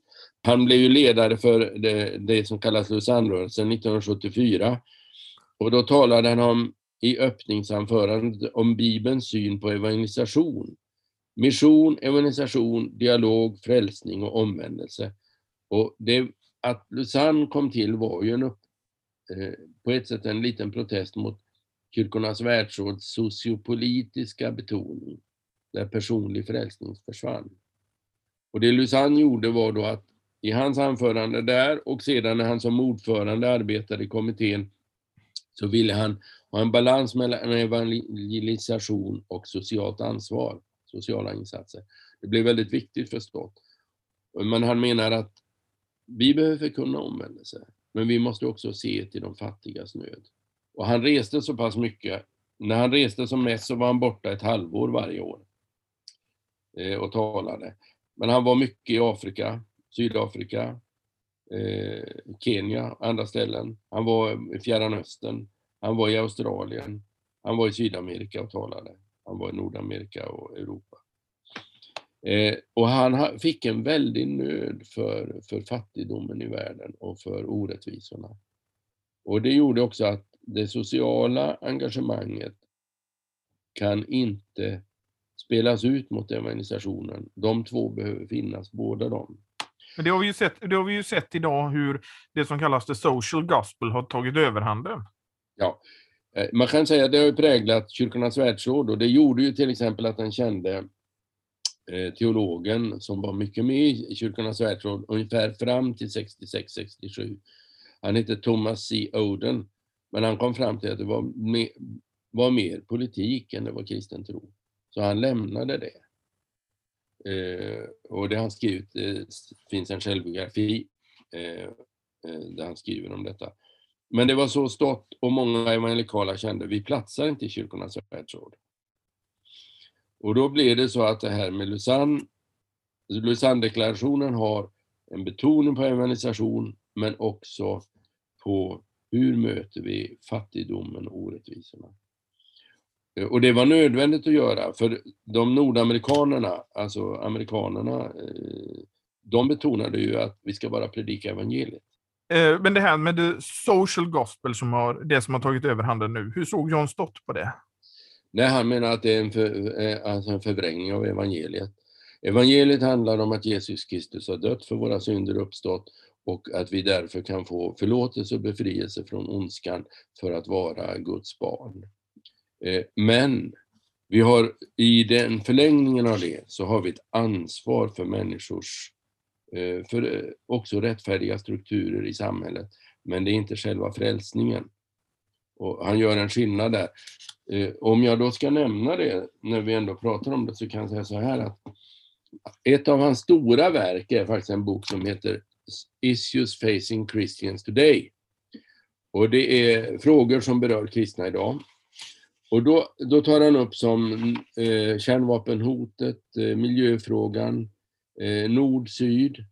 han blev ju ledare för det, det som kallas Lusannrörelsen 1974. Och då talade han om, i öppningsanförandet om Bibelns syn på evangelisation. Mission, evangelisation, dialog, frälsning och omvändelse. Och det, att Lusanne kom till var ju en eh, på ett sätt en liten protest mot Kyrkornas världsråds sociopolitiska betoning, där personlig frälsning försvann. Och det Lusanne gjorde var då att i hans anförande där och sedan när han som ordförande arbetade i kommittén så ville han ha en balans mellan evangelisation och socialt ansvar, sociala insatser. Det blev väldigt viktigt förstås. Men han menar att vi behöver kunna omvändelse, men vi måste också se till de fattigas nöd. Och han reste så pass mycket. När han reste som mest så var han borta ett halvår varje år eh, och talade. Men han var mycket i Afrika, Sydafrika, eh, Kenya, andra ställen. Han var i Fjärran Östern, han var i Australien, han var i Sydamerika och talade. Han var i Nordamerika och Europa. Eh, och han fick en väldig nöd för, för fattigdomen i världen och för orättvisorna. Och det gjorde också att det sociala engagemanget kan inte spelas ut mot evangelisationen. De två behöver finnas, båda de. Men det har, vi ju sett, det har vi ju sett idag hur det som kallas the social gospel har tagit överhanden. Ja, eh, man kan säga att det har präglat Kyrkornas världsråd och det gjorde ju till exempel att den kände eh, teologen som var mycket med i Kyrkornas världsråd ungefär fram till 66-67. Han hette Thomas C. Oden men han kom fram till att det var mer, var mer politik än det var kristen tro. Så han lämnade det. Eh, och det han skrivit, det finns en självbiografi eh, eh, där han skriver om detta. Men det var så stått och många evangelikala kände, vi platsar inte i kyrkornas världsråd. Och då blev det så att det här med Lausanne, Lausanne-deklarationen har en betoning på evangelisation men också på hur möter vi fattigdomen och orättvisorna? Eh, och det var nödvändigt att göra, för de nordamerikanerna, alltså amerikanerna, eh, de betonade ju att vi ska bara predika evangeliet. Eh, men det här med the social gospel, som har, det som har tagit överhanden nu, hur såg John Stott på det? Nej, han menar att det är en, för, alltså en förvrängning av evangeliet. Evangeliet handlar om att Jesus Kristus har dött för våra synder och uppstått och att vi därför kan få förlåtelse och befrielse från ondskan för att vara Guds barn. Eh, men vi har i den förlängningen av det så har vi ett ansvar för människors, eh, för eh, också rättfärdiga strukturer i samhället. Men det är inte själva frälsningen. Och han gör en skillnad där. Om jag då ska nämna det, när vi ändå pratar om det, så kan jag säga så här att ett av hans stora verk är faktiskt en bok som heter Issues Facing Christians Today. Och det är frågor som berör kristna idag. Och då, då tar han upp som eh, kärnvapenhotet, eh, miljöfrågan, eh, nord-syd,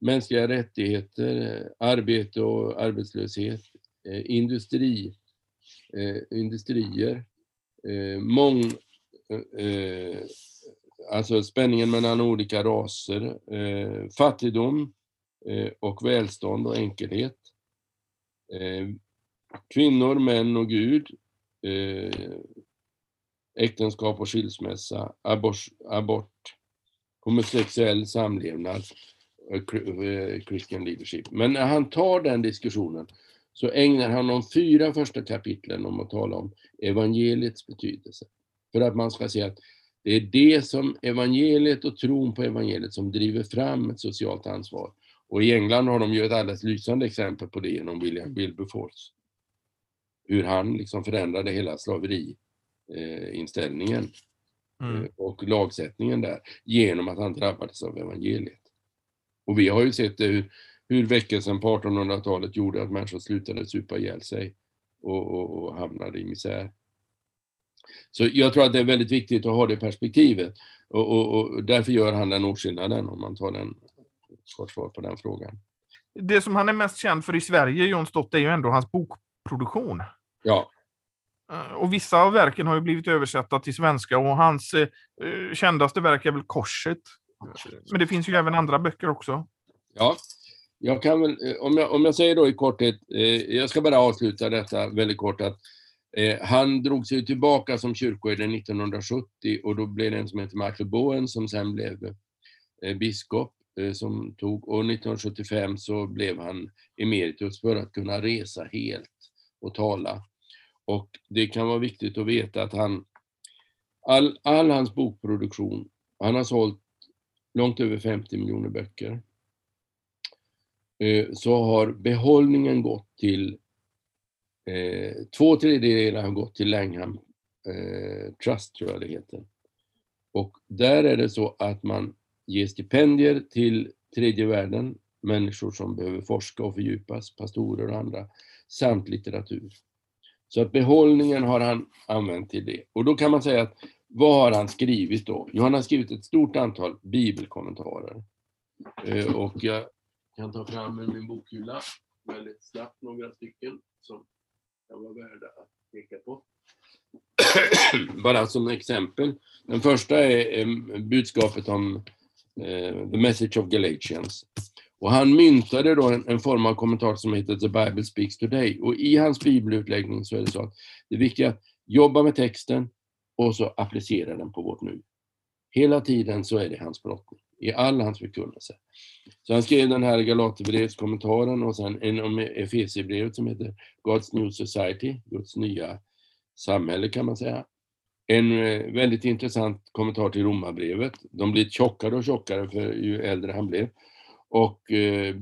mänskliga rättigheter, eh, arbete och arbetslöshet, eh, industri, eh, industrier, eh, mång, eh, alltså spänningen mellan olika raser, eh, fattigdom, Eh, Eh, och välstånd och enkelhet. Eh, kvinnor, män och Gud. Eh, äktenskap och skilsmässa. Abort, abort homosexuell samlevnad. Christian leadership. Men när han tar den diskussionen så ägnar han de fyra första kapitlen om att tala om evangeliets betydelse. För att man ska se att det är det som evangeliet och tron på evangeliet som driver fram ett socialt ansvar. Och i England har de ju ett alldeles lysande exempel på det genom William Wilberforce. Hur han liksom förändrade hela slaveriinställningen mm. Eh, och lagsättningen där genom att han drabbades av evangeliet. Och vi har ju sett hur, hur väckelsen på 1800-talet gjorde att människor slutade supa ihjäl sig och, och, och hamnade i misär. Så jag tror att det är väldigt viktigt att ha det perspektivet och, och, och därför gör han den åtskillnaden om man tar den kort svar på den frågan. Det som han är mest känd för i Sverige, John Stott, är ju ändå hans bokproduktion. Ja. Eh, och vissa av verken har ju blivit översatta till svenska och hans eh, kändaste verk är väl Korset. Men det finns ju även andra böcker också. Ja, jag kan väl, eh, om jag, om jag säger då i korthet, eh, jag ska bara avsluta detta väldigt kort att eh, han drog sig tillbaka som kyrkoherde 1970 och då blev det en som heter Michael Bowen som sen blev eh, biskop Eh, som tog, och 1975 så blev han emeritus för att kunna resa helt och tala. Och det kan vara viktigt att veta att han, all, all hans bokproduktion, han har sålt långt över 50 miljoner böcker. Eh, så har behållningen gått till, eh, två tredjedelar har gått till Langham eh, Trust, tror jag det heter. Och där är det så att man ge stipendier till tredje världen, människor som behöver forska och fördjupas, pastorer och andra, samt litteratur. Så att behållningen har han använt till det. Och då kan man säga att vad har han skrivit då? Jo, han har skrivit ett stort antal bibelkommentarer. Eh, och jag kan ta fram ur min bokhylla väldigt snabbt några stycken som kan vara värda att peka på. Bara som exempel. Den första är eh, budskapet om Eh, The Message of Galatians. Och han myntade då en, en, form av kommentar som heter The Bible Speaks Today. Och i hans bibelutläggning så är det så att det viktiga är att jobba med texten, och så applicera den på vårt nu. Hela tiden så är det hans brottning, i all hans förkunnelse. Så han skrev den här Galaterbrevskommentaren och sen en om Efesierbrevet som heter God's New Society, Guds nya samhälle kan man säga. En eh, väldigt intressant kommentar till Romarbrevet. De blir tjockare och tjockare för ju äldre han blev. Och eh,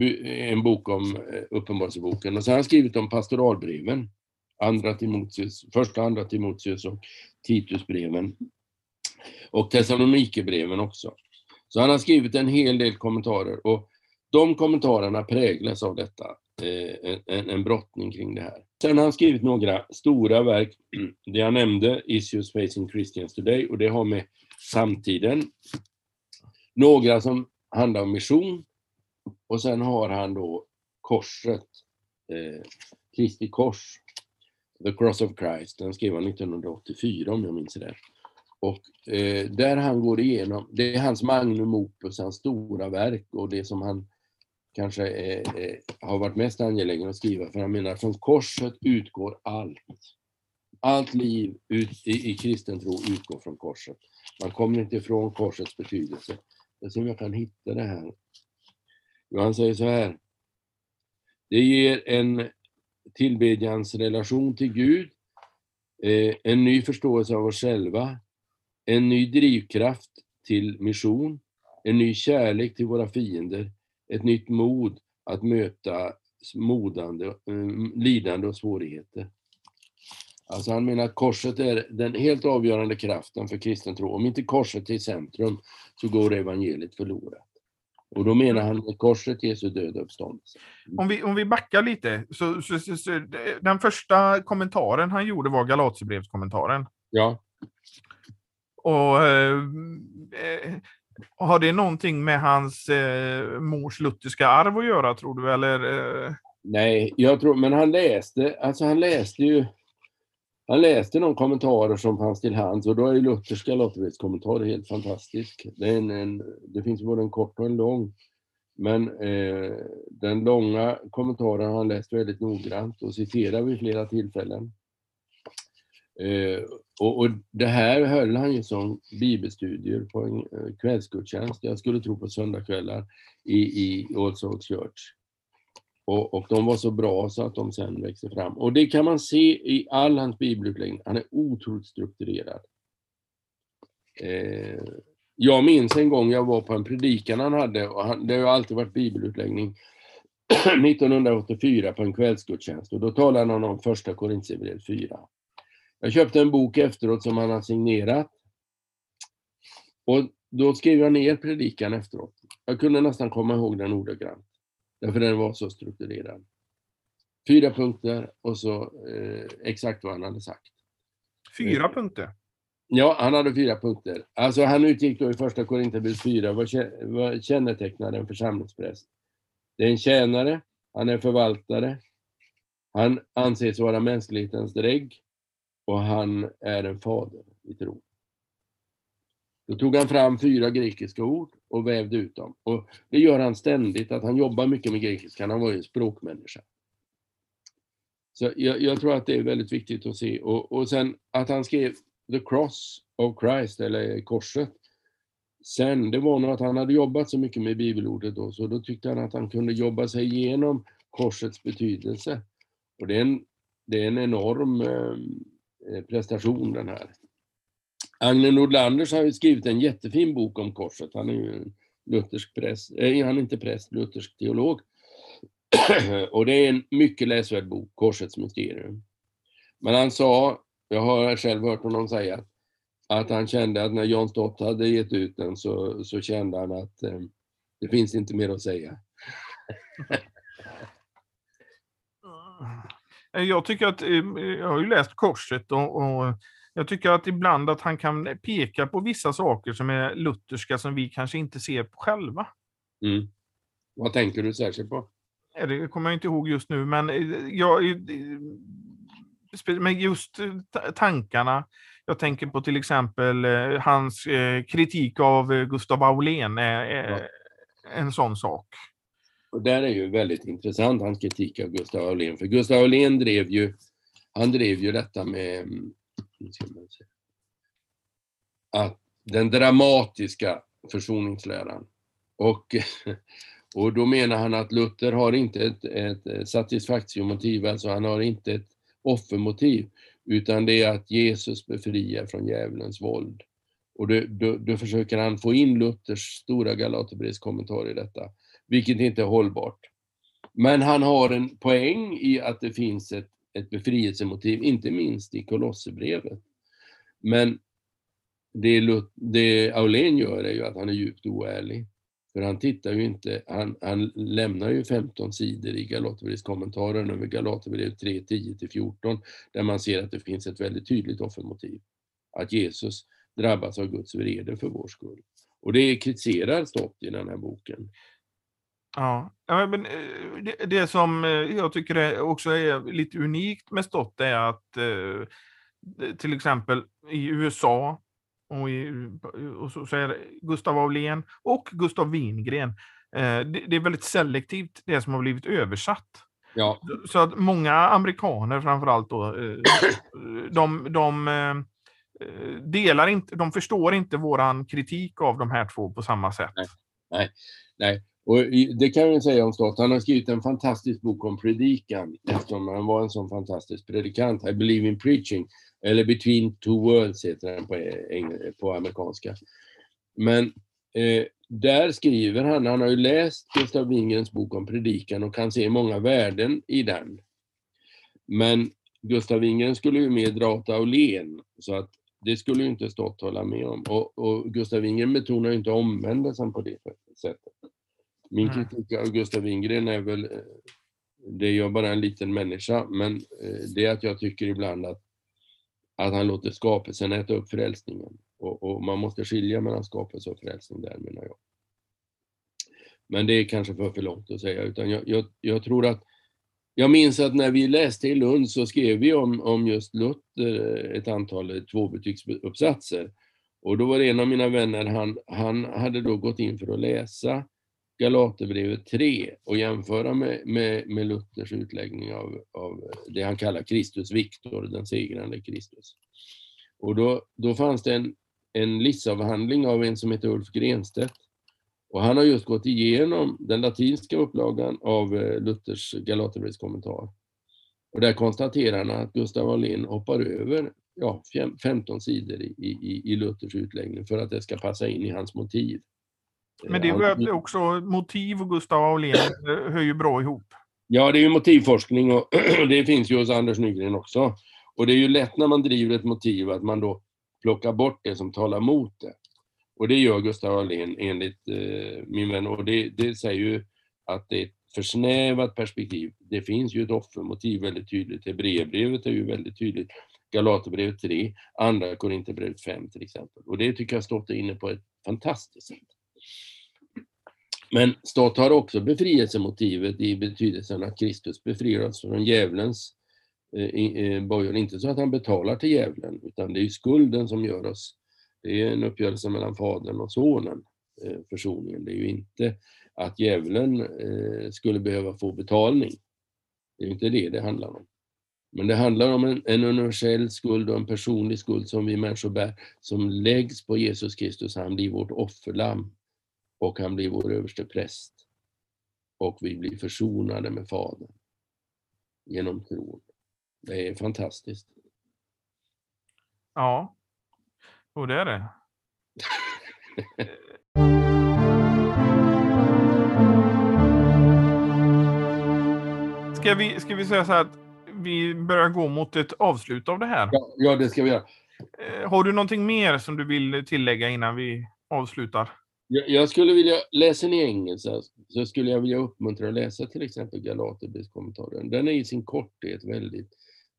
en bok om eh, Uppenbarelseboken. Och så har han skrivit om pastoralbreven andra Timotius, första andra Timoteus och Titusbreven. Och Thessalonikerbreven också. Så han har skrivit en hel del kommentarer och de kommentarerna präglas av detta, en, en brottning kring det här. Sen har han skrivit några stora verk, det jag nämnde, Issues Facing Christians Today, och det har med samtiden. Några som handlar om mission, och sen har han då korset, eh, Kristi kors, The Cross of Christ, den skrev han 1984 om jag minns rätt. Och eh, där han går igenom, det är hans magnum opus, hans stora verk och det som han kanske är, är, har varit mest angelägen att skriva, för han menar från korset utgår allt. Allt liv ut, i, i kristen tro utgår från korset. Man kommer inte ifrån korsets betydelse. Jag ser om jag kan hitta det här. Han säger så här. Det ger en tillbedjans relation till Gud, eh, en ny förståelse av oss själva, en ny drivkraft till mission, en ny kärlek till våra fiender, ett nytt mod att möta modande, eh, lidande och svårigheter. Alltså han menar att korset är den helt avgörande kraften för kristen tro. Om inte korset är i centrum så går evangeliet förlorat. Och då menar han med korset Jesu död och uppståndelse. Om vi, om vi backar lite, så, så, så, så, den första kommentaren han gjorde var Galaterbrevskommentaren. Ja. Och eh, eh, har det någonting med hans eh, mors lutherska arv att göra, tror du? Eller, eh... Nej, jag tror, men han läste, alltså han läste ju han läste de kommentarer som fanns till hands och då är ju lutherska lotteriskommentarer helt fantastisk. Det, är en, en, det finns både en kort och en lång. Men eh, den långa kommentaren har han läst väldigt noggrant och citerar vid flera tillfällen. Eh, och, och, det här höll han ju som bibelstudier på en eh, kvällsgudstjänst, jag skulle tro på söndagskvällar, i, i All Souls Church. Och, och de var så bra så att de sen växte fram. Och det kan man se i all hans bibelutläggning. Han är otroligt strukturerad. Eh, jag minns en gång jag var på en predikan han hade, och han, det har alltid varit bibelutläggning, 1984 på en kvällsgudstjänst och då talade han om första Korintierbrevet 4. Jag köpte en bok efteråt som han har signerat. Och då skrev jag ner predikan efteråt. Jag kunde nästan komma ihåg den ordagrant. Därför den var så strukturerad. Fyra punkter och så eh, exakt vad han hade sagt. Fyra punkter? Ja, han hade fyra punkter. Alltså han utgick då i första Korinthierbrevet 4, vad, kännetecknar en församlingspräst? Det är en tjänare, han är förvaltare, han anses vara mänsklighetens drägg och han är en fader i tro. Då tog han fram fyra grekiska ord och vävde ut dem. Och det gör han ständigt, att han jobbar mycket med grekiska. Han var ju en språkmänniska. Så jag, jag, tror att det är väldigt viktigt att se. Och, och sen att han skrev The Cross of Christ, eller korset. Sen, det var nog att han hade jobbat så mycket med bibelordet då, så då tyckte han att han kunde jobba sig igenom korsets betydelse. Och det är en, det är en enorm eh, Eh, prestation den här. Agne Nordlanders har ju skrivit en jättefin bok om korset. Han är ju en luthersk präst, eh, han är inte präst, luthersk teolog. och det är en mycket läsvärd bok, Korsets mysterium. Men han sa, jag har själv hört honom säga, att han kände att när John Stott hade gett ut den så, så kände han att eh, det finns inte mer att säga. jag tycker att, eh, jag har ju läst Korset och, och jag tycker att ibland att han kan peka på vissa saker som är lutherska som vi kanske inte ser på själva. Mm. Vad tänker du särskilt på? Det kommer jag inte ihåg just nu, men eh, jag, eh, men just tankarna. Jag tänker på till exempel eh, hans kritik av Gustav Aulén är ja. en sån sak. Och där är ju väldigt intressant, hans kritik av Gustav Aulén. För Gustav Aulén drev ju, han drev ju detta med att den dramatiska försoningsläran. Och, och då menar han att Luther har inte ett, ett satisfaktiomotiv, alltså han har inte ett offermotiv, utan det är att Jesus befriar från djävulens våld. Och då, då, då försöker han få in Luthers stora Galaterbrevskommentar i detta, vilket inte är hållbart. Men han har en poäng i att det finns ett ett befrielsemotiv, inte minst i Kolosserbrevet. Men det, det Aulén gör är ju att han är djupt oärlig. För han tittar ju inte, han, han lämnar ju 15 sidor i Galaterbrevets kommentarer över Galaterbrevet 3, 10-14, där man ser att det finns ett väldigt tydligt offermotiv. Att Jesus drabbas av Guds vrede för vår skull. Och det kritiserar Stott i den här boken. Ja, men eh, det, det som eh, jag tycker är också är lite unikt med Stott är att eh, till exempel i USA och, i, och så, så är Gustav Aulén och Gustav Wingren. Det, det, är väldigt selektivt det som har blivit översatt. Ja. Så att många amerikaner framförallt då, de, de delar inte, de förstår inte våran kritik av de här två på samma sätt. Nej, nej, nej. Och det kan jag säga om Stott. Han har skrivit en fantastisk bok om predikan eftersom han var en sån fantastisk predikant. I believe in preaching. Eller Between two worlds heter den på, eh, på amerikanska. Men eh, där skriver han, han har ju läst Gustav Wingrens bok om predikan och kan se många värden i den. Men Gustav Wingren skulle ju mer dra åt Aulén, så att det skulle ju inte Stott hålla med om. Och, och Gustav Wingren betonar ju inte omvändelsen på det sättet. Min mm. kritik av Gustav Wingren är väl, eh, det är jag bara en liten människa, men eh, det är att jag tycker ibland att, att han låter skapelsen äta upp frälsningen. Och, och man måste skilja mellan skapelse och frälsning där menar jag. Men det är kanske för, för långt att säga, utan jag, jag, jag tror att jag minns att när vi läste i Lund så skrev vi om, om just Luther ett antal tvåbetygsuppsatser. Och då var det en av mina vänner, han, han hade då gått in för att läsa Galaterbrevet 3 och jämföra med, med, med Luthers utläggning av, av det han kallar Kristus Viktor, den segrande Kristus. Och då, då fanns det en, en livsavhandling av en som heter Ulf Grenstedt. Och han har just gått igenom den latinska upplagan av Luthers Luthers Galaterbrevskommentar. Och där konstaterar han att Gustav Wallin hoppar över ja, 15 sidor i, i, i Luthers utläggning för att det ska passa in i hans motiv. Men det är också motiv och Gustav Aulén hör ju bra ihop. Ja, det är ju motivforskning och det finns ju hos Anders Nygren också. Och det är ju lätt när man driver ett motiv att man då plockar bort det som talar mot det. Och det gör Gustav Ahlén enligt eh, min vän och det, det säger ju att det är ett försnävat perspektiv. Det finns ju ett offermotiv väldigt tydligt. Hebreerbrevet är ju väldigt tydligt. Galaterbrevet 3, Andra Korinthierbrevet 5 till exempel. Och det tycker jag Stott är inne på ett fantastiskt sätt. Men stat har också befrielsemotivet i betydelsen att Kristus befriar oss från djävulens eh, eh bojor. Inte så att han betalar till djävulen, utan det är skulden som gör oss det är en uppgörelse mellan Fadern och Sonen, eh, försoningen. Det är ju inte att djävulen eh, skulle behöva få betalning. Det är inte det det handlar om. Men det handlar om en, en universell skuld och en personlig skuld som vi människor bär, som läggs på Jesus Kristus. Han blir vårt offerlamm och han blir vår överste präst. Och vi blir försonade med Fadern genom tron. Det är fantastiskt. Ja, och det är det. ska, vi, ska vi säga så här att vi börjar gå mot ett avslut av det här? Ja, ja det ska vi göra. Eh, har du någonting mer som du vill tillägga innan vi avslutar? Jag, jag skulle vilja, läsa i engelska, så skulle jag vilja uppmuntra att läsa till exempel Galaterbrevs kommentaren. Den är i sin korthet väldigt,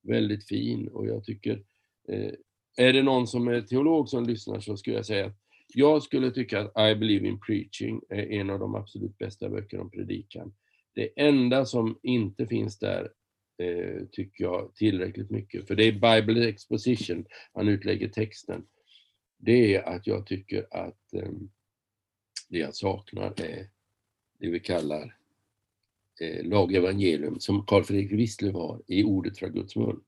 väldigt fin och jag tycker eh, är det någon som är teolog som lyssnar så skulle jag säga att jag skulle tycka att I believe in preaching är en av de absolut bästa böckerna om predikan. Det enda som inte finns där eh, tycker jag tillräckligt mycket, för det är Bible exposition, han utlägger texten. Det är att jag tycker att eh, det jag saknar är det vi kallar eh, lagevangelium, som Carl Fredrik Wistlöf har i Ordet från Guds mun.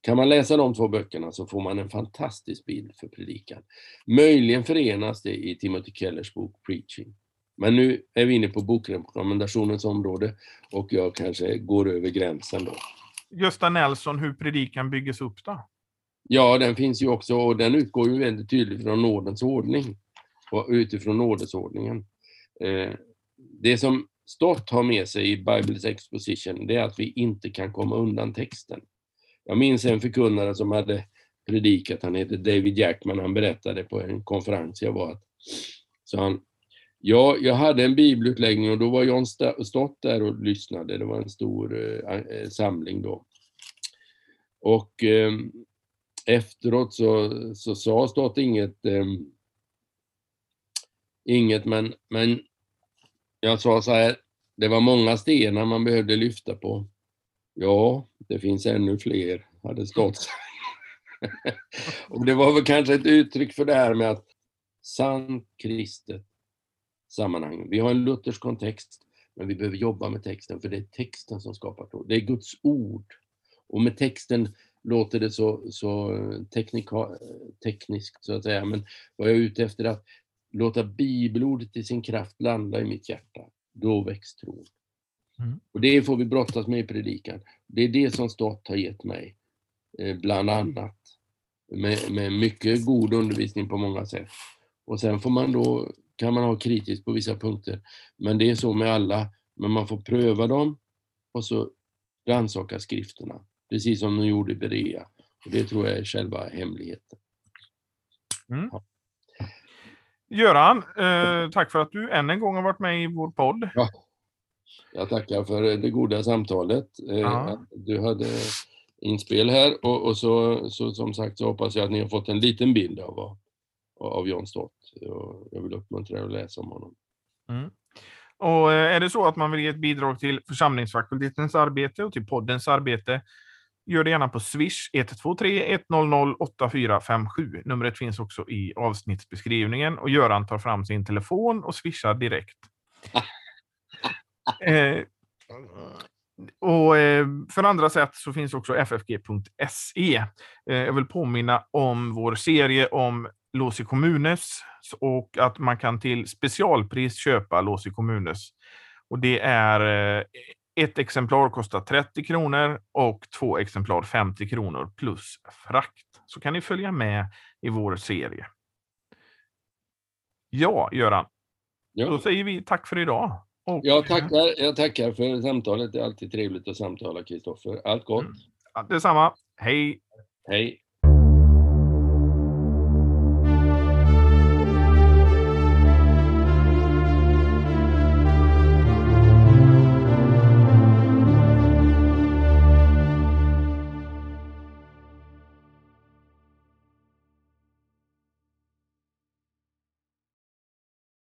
Kan man läsa de två böckerna så får man en fantastisk bild för predikan. Möjligen förenas det i Timothy Kellers bok Preaching. Men nu är vi inne på bokrekommendationens område och jag kanske går över gränsen då. Gösta Nelson, hur predikan byggs upp då? Ja, den finns ju också och den utgår ju väldigt tydligt från nådens ordning och utifrån nådesordningen. Eh, det som Stott har med sig i Bibles Exposition, det är att vi inte kan komma undan texten. Jag minns en förkunnare som hade predikat, han heter David Jackman, han berättade på en konferens jag var att, så han, ja, jag hade en bibelutläggning och då var John Stott där och lyssnade, det var en stor eh, eh samling då. Och eh, efteråt så, så sa Stott inget, eh, inget men, men jag sa så här, det var många stenar man behövde lyfta på. Ja, det finns ännu fler, hade stått. och det var väl kanske ett uttryck för det här med att sant kristet sammanhang. Vi har en luthersk kontext, men vi behöver jobba med texten, för det är texten som skapar tro. Det är Guds ord. Och med texten låter det så, så eh, teknika, eh, tekniskt, så att säga, men vad jag är ute efter är att låta bibelordet i sin kraft landa i mitt hjärta. Då väcks tron. Mm. Och det får vi brottas med i predikan. Det är det som Stott har gett mig, eh, bland annat. Med, med mycket god undervisning på många sätt. Och sen får man då, kan man ha kritiskt på vissa punkter. Men det är så med alla. Men man får pröva dem och så rannsaka skrifterna. Precis som de gjorde i Berea. Och det tror jag är själva hemligheten. Mm. Ja. Göran, eh, tack för att du än en gång har varit med i vår podd. Ja. Jag tackar för det goda samtalet. Eh, du hade inspel här och, och, så, så som sagt så hoppas jag att ni har fått en liten bild av, av John Stott. Jag vill uppmuntra er att läsa om honom. Mm. Och eh, är det så att man vill ge ett bidrag till församlingsfakultetens arbete och till poddens arbete, gör det gärna på Swish 123 100 8457. Numret finns också i avsnittsbeskrivningen och Göran tar fram sin telefon och swishar direkt. Eh, och eh, för andra sätt så finns också ffg.se. Eh, jag vill påminna om vår serie om Låsi Kommunes och att man kan till specialpris köpa Låsi Kommunes. Och det är eh, ett exemplar kostar 30 kronor och två exemplar 50 kronor plus frakt. Så kan ni följa med i vår serie. Ja, Göran. Ja. Då säger vi tack för idag. Och, jag, tackar, jag tackar för samtalet. Det är alltid trevligt att samtala, Kristoffer. Allt gott. Mm. Detsamma. Hej. Hej.